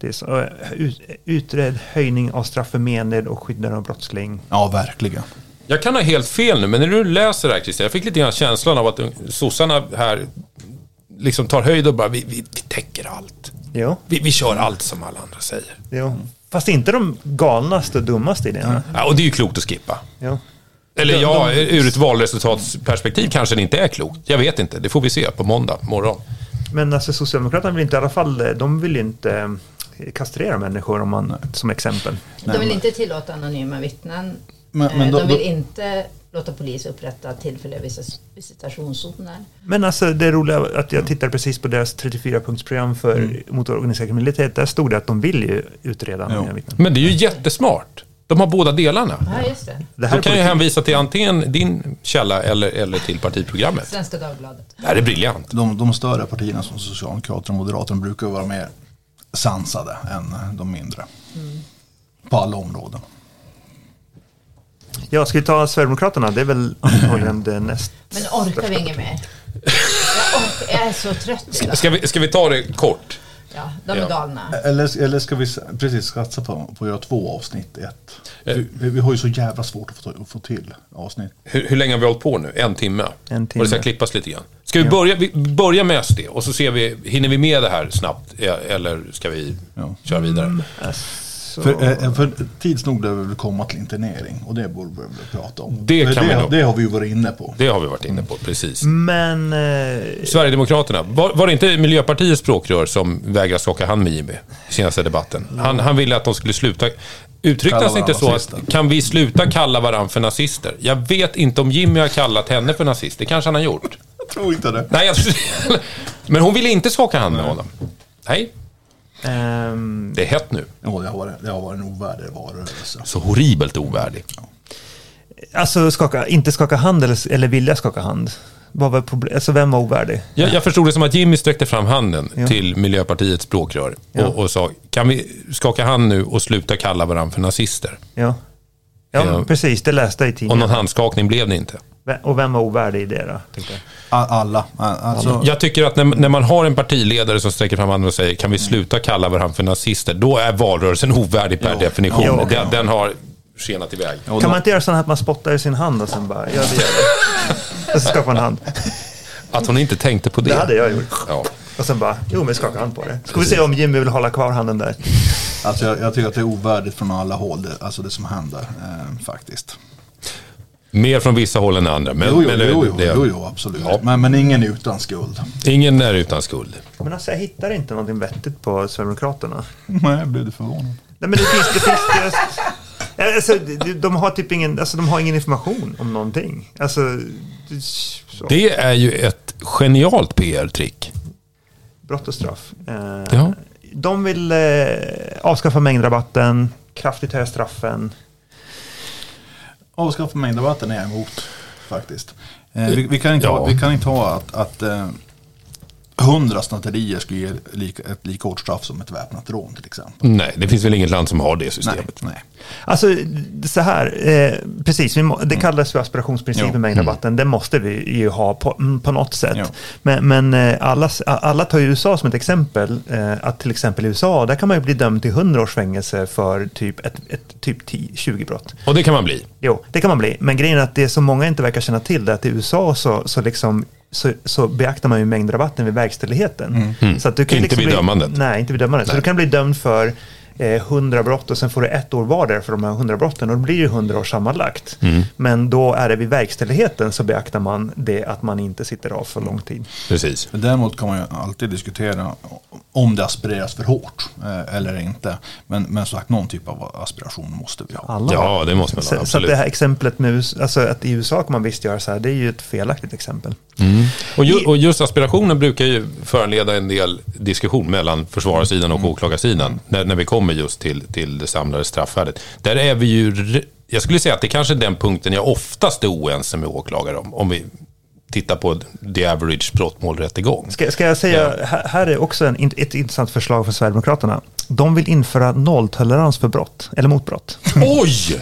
Det är så, eh, ut, utred höjning av straff för mened och skyddar av brottsling. Ja, verkligen. Jag kan ha helt fel nu, men när du läser det här Christian, jag fick lite grann känslan av att sossarna här liksom tar höjd och bara, vi, vi, vi täcker allt. Jo, Vi, vi kör allt som alla andra säger. jo. Fast inte de galnaste och dummaste idéerna. Ja, och det är ju klokt att skippa. Jo. Eller ja, de- ur ett valresultatsperspektiv kanske det inte är klokt. Jag vet inte, det får vi se på måndag morgon. Men alltså Socialdemokraterna vill inte i alla fall, eh, de vill inte eh, kastrera människor om man, som exempel. De vill inte tillåta anonyma vittnen. Men- Eh, men då- de vill inte låta polis upprätta tillfälliga visitationszoner. Men alltså det roliga är att jag tittade precis på deras 34-punktsprogram för mot organiserad kriminalitet. Där stod det att de vill ju utreda anonyma vittnen. Men det är ju jättesmart. De har båda delarna. Ja, just det. Det här är kan jag politik. hänvisa till antingen din källa eller, eller till partiprogrammet. Svenska Dagbladet. Det här är briljant. De, de större partierna som Socialdemokraterna och Moderaterna brukar vara mer sansade än de mindre. På alla områden. Ja, ska vi ta Sverigedemokraterna? Det är väl antagligen det näst... Men orkar vi inget mer? Jag, orkar, jag är så trött idag. Ska vi, ska vi ta det kort? Ja, de är Ja. galna. Eller, eller ska vi precis satsa på, på att göra två avsnitt i ett? Eh. Vi, vi har ju så jävla svårt att få, att få till avsnitt. Hur, hur länge har vi hållit på nu? En timme? En timme. Och det ska klippas lite grann. Ska vi börja, vi börjar med SD och så ser vi, hinner vi med det här snabbt eh, eller ska vi Ja. köra vidare? Så, För, eh, för tids nog behöver vi komma till internering och det borde vi väl prata om. Det kan det, vi nog. det har vi ju varit inne på. Det har vi varit inne på, precis. men eh, Sverigedemokraterna, var, var det inte Miljöpartiets språkrör som vägrade skaka hand med Jimmy i senaste debatten? Han, han ville att de skulle sluta... Uttryckte han sig inte så nazister. att kan vi sluta kalla varandra för nazister? Jag vet inte om Jimmy har kallat henne för nazist, det kanske han har gjort. Jag tror inte det. Nej, jag, men hon ville inte skaka hand med honom. Nej, ehm, det är hett nu. Jo, det har varit, det har varit en ovärdig valrörelse. Så horribelt ovärdig. alltså skaka, inte skaka hand eller, eller vilja skaka hand. Vad var problem, alltså vem var ovärdig? Jag, jag förstod det som att Jimmy sträckte fram handen Ja. till Miljöpartiets språkrör Ja. och, och sa, kan vi skaka hand nu och sluta kalla varandra för nazister? Ja, ja, precis, det läste jag i Och tidningen. någon handskakning blev det inte. Och vem var ovärdig i det då? Alla. Alltså, Jag tycker att när, när man har en partiledare som sträcker fram handen och säger kan vi sluta kalla varandra för nazister, då är valrörelsen ovärdig per Jo. definition. Jo. Den, den har skenat iväg. och Kan då- man inte göra så att man spottar i sin hand och sen bara, ja det gör det. Och så skakar man hand. Att hon inte tänkte på det. Det hade jag gjort. Ja. Och sen bara, jo men skaka hand på det. Ska vi se om Jimmy vill hålla kvar handen där. Alltså jag, jag tycker att det är ovärdigt från alla håll, det, alltså det som händer eh, faktiskt. Mer från vissa håll än andra. Men, Jo, jo, men det- jo, jo, det- jo, jo absolut. Ja. Men, men ingen utan skuld. Ingen är utan skuld. Men alltså jag hittar inte någonting vettigt på Sverigedemokraterna. Nej, jag blev förvånad. Nej men det finns, det finns deras, alltså, de- har typ ingen, alltså de har ingen information om någonting. Alltså, det- så. Det är ju ett genialt PR-trick. Brott och straff. Eh, Ja. De vill eh, avskaffa mängdrabatten, kraftigt höja straffen. Avskaffa mängdrabatten är jag emot faktiskt. Eh, vi, vi, kan inte Ja. ha, vi kan inte ha att, att 100 snatterier skulle ge ett lika hårt straff som ett väpnat rån till exempel. Nej, det finns väl inget land som har det Nej, systemet. nej. Alltså så här, eh, precis, vi må, det kallas för aspirationsprincipen, Jo. mängdrabatten. Det måste vi ju ha på, mm, på något sätt. Jo. Men, men eh, alla, alla tar ju USA som ett exempel. Eh, att till exempel i USA, där kan man ju bli dömd till 100 års fängelse för typ, ett, ett, typ 10, 20 brott. Och det kan man bli. Jo, det kan man bli. Men grejen är att det som många inte verkar känna till det är att i USA så, så, liksom, så, så beaktar man ju mängdrabatten vid verkställigheten. Så att du kan Mm. Inte liksom vid bli, dömandet. Nej, inte vid dömandet. Så Nej. du kan bli dömd för 100 brott och sen får du ett år var där för de här 100 brotten och då blir det 100 år sammanlagt. Mm. Men då är det vid verkställigheten så beaktar man det att man inte sitter av för lång tid. Precis. Däremot kan man ju alltid diskutera om det aspireras för hårt eh, eller inte. Men, men sagt, någon typ av aspiration måste vi ha. Alla Ja, det måste man ha. så, så att Absolut. det här exemplet med alltså att i USA kan man visst göra så här, det är ju ett felaktigt exempel. Och, ju, och just aspirationen brukar ju föranleda en del diskussion mellan försvararsidan och åklagarsidan när, när vi kommer just till, till det samlade straffvärdet. Där är vi ju, jag skulle säga att det kanske är den punkten jag oftast är oense med åklagare om. Om vi tittar på the average brottmålrättegång. Ska, ska jag säga, här, här är också en, ett intressant förslag från Sverigedemokraterna. De vill införa nolltolerans för brott, eller mot brott. Oj!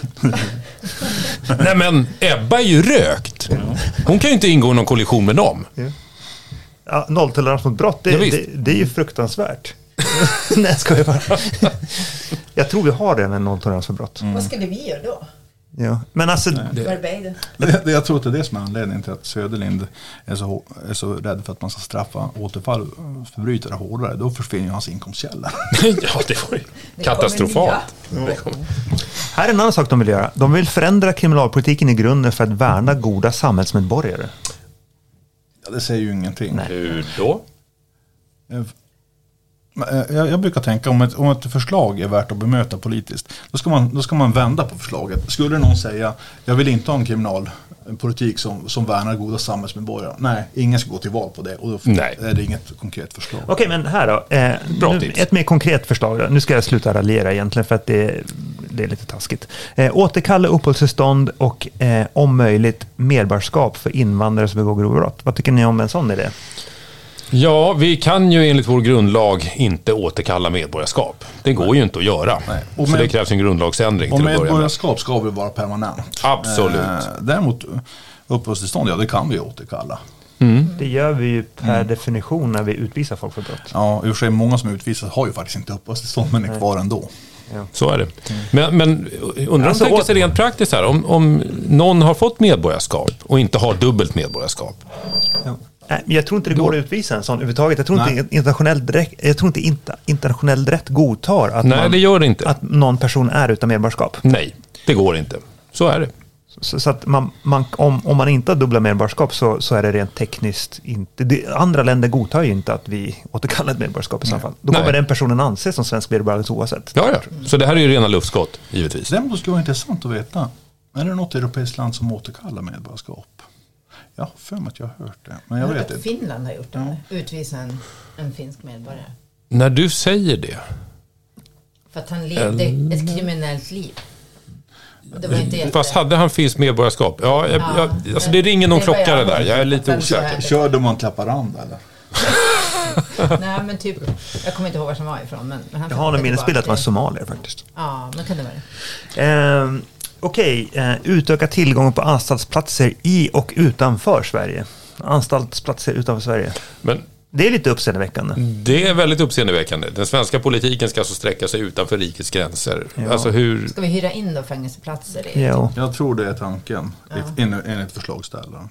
Nej men, Ebba är ju rökt. Hon kan ju inte ingå i någon kollision med dem. Ja, nolltolerans mot brott, det, Ja, det, det är ju fruktansvärt. Nej, ska jag bara. Jag tror vi har redan en nolltolerans för brott. Vad skulle vi göra då? Ja. Men alltså? Det, det, jag tror att det är det som är anledningen till att Söderlind är så, är så rädd för att man ska straffa återfallsförbrytare hårdare. Då försvinner ju hans inkomstkälla. ja, det var ju katastrofalt. här är en annan sak de vill göra. De vill förändra kriminalpolitiken i grunden för att värna goda samhällsmedborgare. Ja, det säger ju ingenting. Nej. Hur då? Eh, jag brukar tänka om ett, om ett förslag är värt att bemöta politiskt. Då ska, man, då ska man vända på förslaget. Skulle någon säga jag vill inte ha en kriminalpolitik som, som värnar goda samhällsmedborgare. Nej, ingen ska gå till val på det. Och då Nej. är det inget konkret förslag. Okej, men här då. Eh, Bra nu, tips. ett mer konkret förslag. Då. Nu ska jag sluta raljera egentligen för att det, det är lite taskigt. Eh, återkalla uppehållstillstånd och eh, om möjligt medborgarskap för invandrare som begår grova brott. Vad tycker ni om en sån idé? Ja, vi kan ju enligt vår grundlag inte återkalla medborgarskap. Det går ju inte att göra. Nej. Och Så med- det krävs en grundlagsändring Och till att börja med. medborgarskap ska väl vara permanent. Absolut. Eh, däremot uppehållstillstånd, ja det kan vi återkalla. Det gör vi ju per definition när vi utvisar folk för brott. Ja, i och för sig många som utvisas har ju faktiskt inte uppehållstillstånd men är kvar ändå. Så är det. Men, men undrar om Alltså, de tänker sig rent praktiskt här. Om, om någon har fått medborgarskap och inte har dubbelt medborgarskap. Ja. Nej, men jag tror inte det går att utvisa en sån överhuvudtaget. Jag tror Nej. inte internationell, rätt- jag tror inte inter, internationell rätt godtar att, Nej, man, det gör det inte. att någon person är utan medborgarskap. Nej, det går inte. Så är det. Så, så att man, man, om, om man inte har dubbla medborgarskap så, så är det rent tekniskt inte... Det, andra länder godtar ju inte att vi återkallar ett medborgarskap i så fall. Då kommer Nej. den personen anses som svensk medborgare oavsett. Ja, ja. Så det här är ju rena luftskott, givetvis. Däremot skulle det vara intressant att veta. Är det något europeiskt land som återkallar medborgarskap? Jag har för mig att jag har hört det. Men jag Jag vet att inte. Finland har gjort det. Utvisa en, en finsk medborgare. När du säger det, För att han levde ett kriminellt liv. Fast hade han finskt medborgarskap? Ja, jag, Ja, jag, alltså det ringer någon det klocka det där. Jag är lite osäker. Körde man till Haparanda eller? Nej, men typ... Jag kommer inte ihåg var han var ifrån. Men, men han Jag har en minnesbild att man är somalier faktiskt. Ja, men kan det vara det. Eh, Okej, eh, utöka tillgången på anstaltsplatser i och utanför Sverige. Anstaltsplatser utanför Sverige. Men Det är lite uppseendeväckande. det är väldigt uppseendeväckande. Den svenska politiken ska alltså sträcka sig utanför rikets gränser. Ja. Alltså hur... Ska vi hyra in då fängelseplatser? Jo, Jag tror det är tanken. Enligt, enligt förslagsställaren.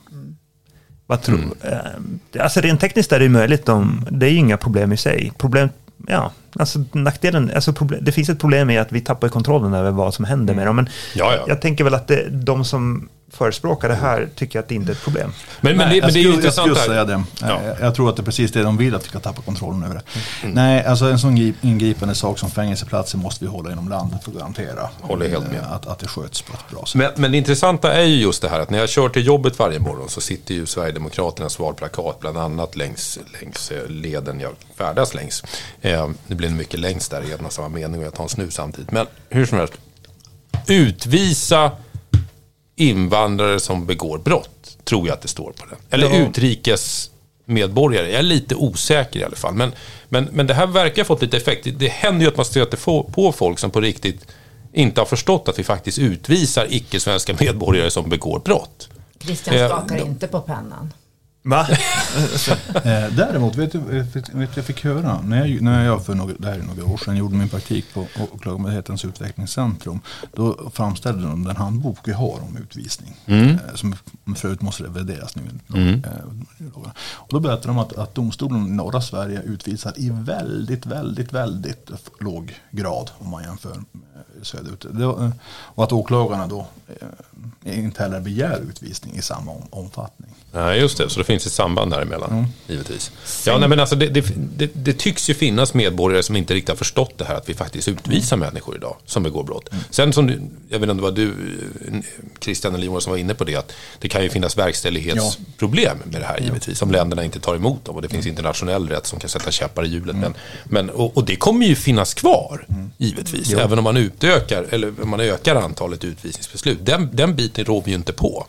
vad tror Mm. eh, Alltså rent tekniskt är det ju möjligt. Om, det är ju inga problem i sig. Problem, ja, alltså nackdelen, alltså problem, det finns ett problem i att vi tappar kontrollen över vad som händer med dem. Men Ja, ja. jag tänker väl att det, de som förespråkar det här tycker att det inte är ett problem. Men, men, Nej, det, men jag det är ju skulle, jag intressant skulle säga det. Ja. Jag tror att det är precis det de vill, att vi ska tappa kontrollen över det. Nej, alltså en sån grip- ingripande sak som fängelseplatser måste vi hålla inom landet för att garantera Håller helt med. eh, Att, att det sköts på ett bra sätt. Men, men det intressanta är ju just det här att när jag kör till jobbet varje morgon så sitter ju Sverigedemokraternas valplakat bland annat längs, längs eh, leden jag färdas längs. Eh, det blir mycket längs där i en och samma mening och jag tar en snus samtidigt. Men hur som helst. Utvisa invandrare som begår brott, tror jag att det står på den. Eller Ja. utrikes medborgare. Jag är lite osäker i alla fall. Men, men, men det här verkar ha fått lite effekt. Det, händer ju att man stöter på folk som på riktigt inte har förstått att vi faktiskt utvisar icke-svenska medborgare som begår brott. Christian Eh, skakar då- inte på pennan. Va? Eh, däremot, vet du vet, vet, jag fick höra, när jag, när jag för några, det här är några år sedan gjorde min praktik på Åklagarmyndighetens utvecklingscentrum, då framställde de den handbok vi har om utvisning, eh, som förut måste revideras nu. Eh, och då berättade de att, att domstolen i norra Sverige utvisar i väldigt, väldigt, väldigt låg grad om man jämför söderut. Och att åklagarna då inte heller begär utvisning i samma om, omfattning. Nej, just det. Så det finns ett samband däremellan, givetvis. Ja, nej, men alltså, det, det, det, det tycks ju finnas medborgare som inte riktigt har förstått det här att vi faktiskt utvisar människor idag som begår brott. Sen som du, jag vet inte om det var du, Christian eller Jonas som var inne på det, att det kan ju finnas verkställighetsproblem med det här givetvis. Om länderna inte tar emot dem och det finns internationell rätt som kan sätta käppar i hjulet. Men, men, och, och det kommer ju finnas kvar, givetvis. Även om man utökar, eller om man ökar antalet utvisningsbeslut. Den, den biten rår vi ju inte på.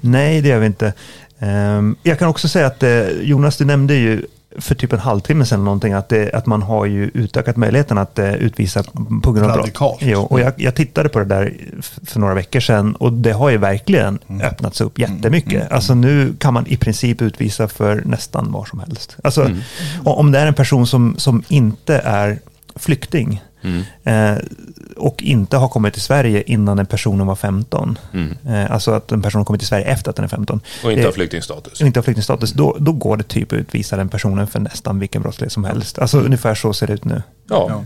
Nej, det gör vi inte. Ehm, jag kan också säga att eh, Jonas, du nämnde ju för typ en halvtimme sedan någonting att, det, att man har ju utökat möjligheten att eh, utvisa på grund av Radikalt. brott. Jo, och jag, jag tittade på det där för några veckor sedan och det har ju verkligen öppnats upp jättemycket. Alltså nu kan man i princip utvisa för nästan vad som helst. Alltså o- om det är en person som, som inte är flykting eh, och inte har kommit till Sverige innan den personen var 15. Eh, alltså att en person har kommit till Sverige efter att den är 15. Och inte har flyktingstatus. och inte har flyktingstatus, då, då går det typ att utvisa den personen för nästan vilken brottslighet som helst. Alltså ungefär så ser det ut nu. Ja.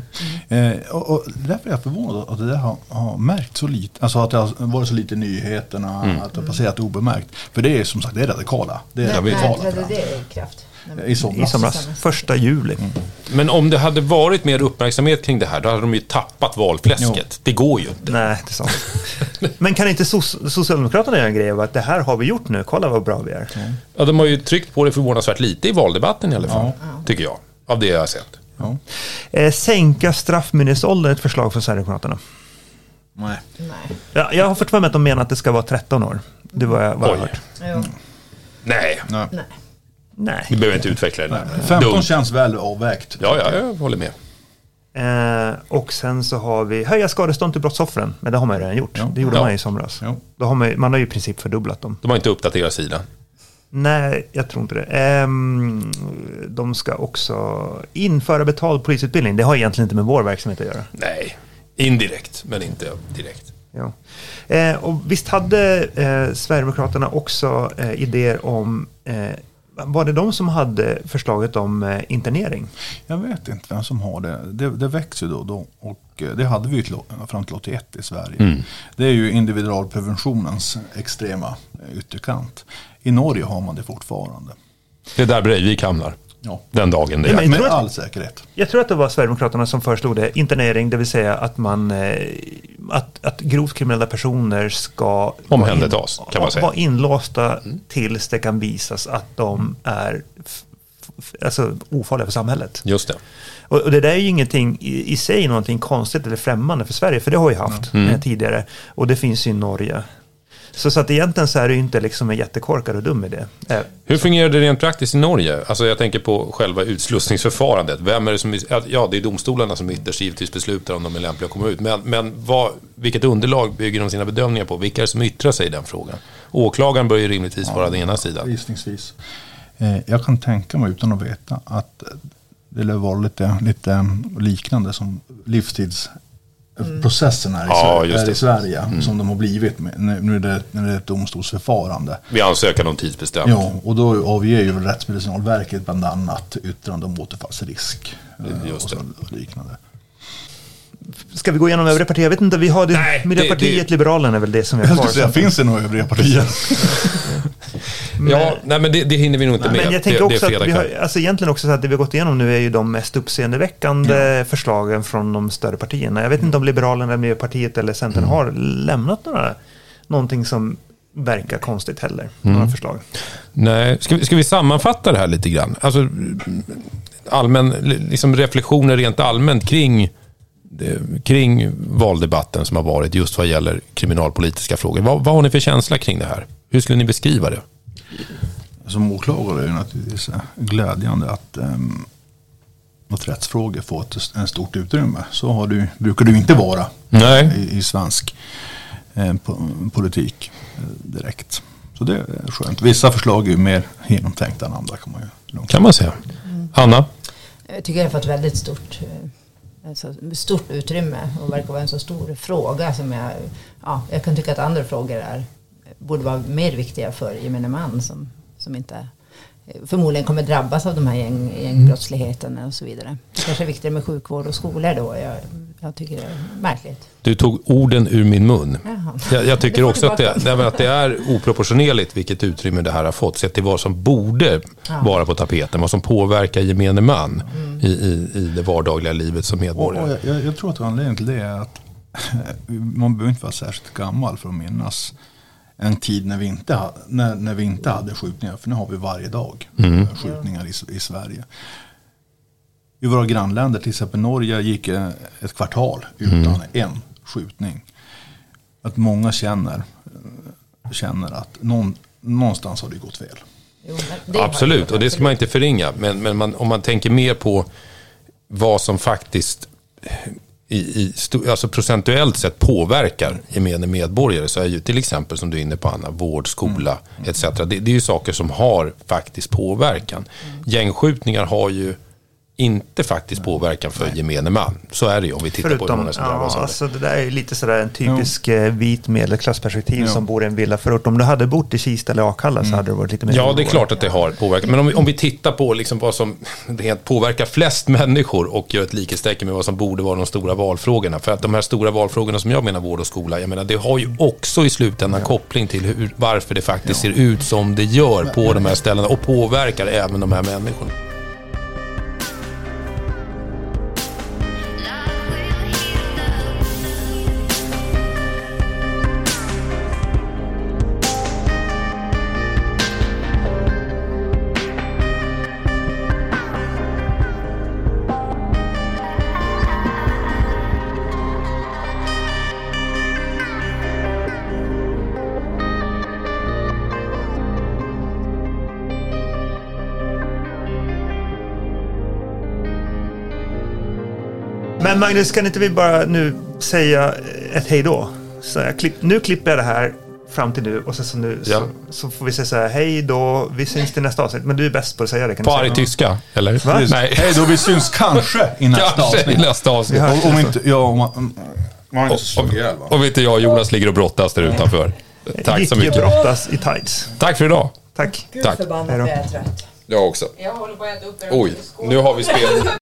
Ja. Eh, och, och därför är jag förvånad att det där har, har märkt så lite. Alltså att det har varit så lite i nyheterna, att det har passerat obemärkt. För det är som sagt, det är radikala. Det är radikala förändringar. det i kraft? I somras. I somras, första juli. Men om det hade varit mer uppmärksamhet kring det här, då hade de ju tappat valfläsket. Det går ju inte. Nej, det är sant. Men kan inte so- Socialdemokraterna göra en grej av att det här har vi gjort nu, kolla vad bra vi är. Ja, de har ju tryckt på det förvånansvärt lite i valdebatten i alla fall, tycker jag. Av det jag har sett. Ja. Eh, sänka straffmyndighetsåldern ett förslag från Sverigedemokraterna. Nej. Nej. Ja, jag har fått för mig att de menar att det ska vara 13 år. Det var jag, vad jag hört. Jo. Nej, Nej. Nej. Nej. vi behöver inte utveckla det där. 15 Dumt. känns väl avvägt. Ja, ja, jag håller med. Eh, och sen så har vi höja skadestånd till brottsoffren. Men det har man ju redan gjort. Ja. Det gjorde Ja. man ju i somras. Ja. Då har man, man har ju i princip fördubblat dem. De har inte uppdaterat sidan. Nej, jag tror inte det. Ehm, de ska också införa betald polisutbildning. Det har egentligen inte med vår verksamhet att göra. Nej, indirekt, men inte direkt. Ja. Eh, och visst hade eh, Sverigedemokraterna också eh, idéer om var det de som hade förslaget om eh, internering? Jag vet inte vem som har det. Det, det växer då och då. Och eh, det hade vi fram till 81 i Sverige. Mm. Det är ju individualpreventionens extrema eh, ytterkant. I Norge har man det fortfarande. Det är där Breivik hamnar. Ja. Den dagen det är. Med att- all säkerhet. Jag tror att det var Sverigedemokraterna som föreslog det, internering, det vill säga att man eh, att, att grovt kriminella personer ska Omhändertas, in- kan man säga. vara inlåsta tills det kan visas att de är alltså, ofarliga för samhället. Just det. Och, och det där är ju ingenting i, i sig någonting konstigt eller främmande för Sverige, för det har vi haft Mm. eh, tidigare. Och det finns ju i Norge. Så, så att egentligen så är det ju inte liksom en jättekorkad och dum idé. Eh, Hur fungerar det rent praktiskt i Norge? Alltså jag tänker på själva utslussningsförfarandet. Vem är det som... Ja, det är domstolarna som ytterst givetvis beslutar om de är lämpliga att komma ut. Men, men vad, vilket underlag bygger de sina bedömningar på? Vilka är det som yttrar sig i den frågan? Åklagaren bör ju rimligtvis vara den ena sidan. Gissningsvis. Eh, Jag kan tänka mig utan att veta att det lär vara lite, lite liknande som livstidsprocesserna är, i Ja, Sverige- i Sverige. Som de har blivit med, nu nu är det, när det är ett domstolsförfarande. Vi ansökan om tidsbestämt. Ja, och då avger ju Rättsmedicinalverket bland annat yttrande om återfallsrisk. eh, och så det. liknande. Ska vi gå igenom övriga partier? Jag vet inte, vi har det, Nej, det- Miljöpartiet, det- Liberalerna är väl det som vi har Jag kvar. säga, finns det några övriga partier? Ja, nej men det, det hinner vi nog inte med. Men jag tänker det, också det att vi har, alltså egentligen också så att det vi har gått igenom nu är ju de mest uppseendeväckande förslagen från de större partierna. Jag vet inte om Liberalerna, Miljöpartiet eller Centern Mm. har lämnat några, någonting som verkar konstigt heller. Några Mm. förslag. Nej, ska, vi- ska vi sammanfatta det här lite grann? Alltså, allmän, liksom reflektioner rent allmänt kring, det- kring valdebatten som har varit just vad gäller kriminalpolitiska frågor. Vad, vad har ni för känsla kring det här? Hur skulle ni beskriva det? Som åklagare är det naturligtvis eh, glädjande att, um, att rättsfrågor får ett, en stort utrymme. Så har du, brukar ju inte vara Nej. i, i svensk eh, po- politik eh, direkt. Så det är skönt. Vissa förslag är ju mer genomtänkta än andra kan man ju lugnt Kan man säga. Anna? Jag tycker det har fått väldigt stort, Alltså, så stort utrymme och verkar vara en så stor fråga som jag, ja, jag kan tycka att andra frågor är, borde vara mer viktiga för gemene man som, som inte förmodligen kommer drabbas av de här gäng, gängbrottsligheten och så vidare. Det kanske är viktigare med sjukvård och skolor då. Jag, jag tycker det är märkligt. Du tog orden ur min mun. Jag, jag tycker också att det, nej, att det är oproportionerligt vilket utrymme det här har fått. Sett till vad som borde Ja. vara på tapeten. Vad som påverkar gemene man Mm. i, i, i det vardagliga livet som Och, och medborgare. jag, jag tror att anledningen till det är att man behöver inte vara särskilt gammal för att minnas en tid när vi inte, ha, när, när vi inte hade skjutningar. För nu har vi varje dag Mm. skjutningar i, i Sverige. I våra grannländer, till exempel Norge, gick eh, ett kvartal utan Mm. en skjutning. Att många känner, eh, känner att någon, någonstans har det gått fel. Jo, det Absolut, och det ska man inte förringa. Men, men man, om man tänker mer på vad som faktiskt i, i, alltså procentuellt sett påverkar gemene medborgare så är ju till exempel som du är inne på Anna, vård, skola etc. Det, det är ju saker som har faktiskt påverkan. Gängskjutningar har ju inte faktiskt påverkan för gemene man. Så är det ju om vi tittar på hur Förutom, många som ja, drabbas av det. alltså det där är ju lite sådär en typisk eh, vit medelklassperspektiv Ja. som bor i en villaförort. Om du hade bott i Kista eller Akalla så hade det varit lite mer Ja, det är klart att det har påverkat. Men om vi, om vi tittar på liksom vad som rent påverkar flest människor och gör ett likhetstecken med vad som borde vara de stora valfrågorna. För att de här stora valfrågorna som jag menar, vård och skola, jag menar, det har ju också i slutändan koppling till hur, varför det faktiskt ser ut som det gör på de här ställena och påverkar även de här människorna. Men Magnus, kan inte vi bara nu säga ett hej då? Så jag klipp, nu klipper jag det här fram till nu och så, så, nu, Ja. så, så får vi säga så här, hej då, vi syns till nästa avsnitt. Men du är bäst på att säga det. Kan På arg tyska, eller? Va? Nej, Hej då, vi syns kanske i nästa kanske i avsnitt. nästa avsnitt. Ja. Om, om inte, ja, om man, man Och, och, och vet du, jag och Jonas ligger och brottas där utanför. Tack så Jicke mycket. brottas i tights. Tack för idag. Tack. Gud Tack. förbannat jag är trött. Jag också. Jag håller på att äta upp Oj, nu har vi spel.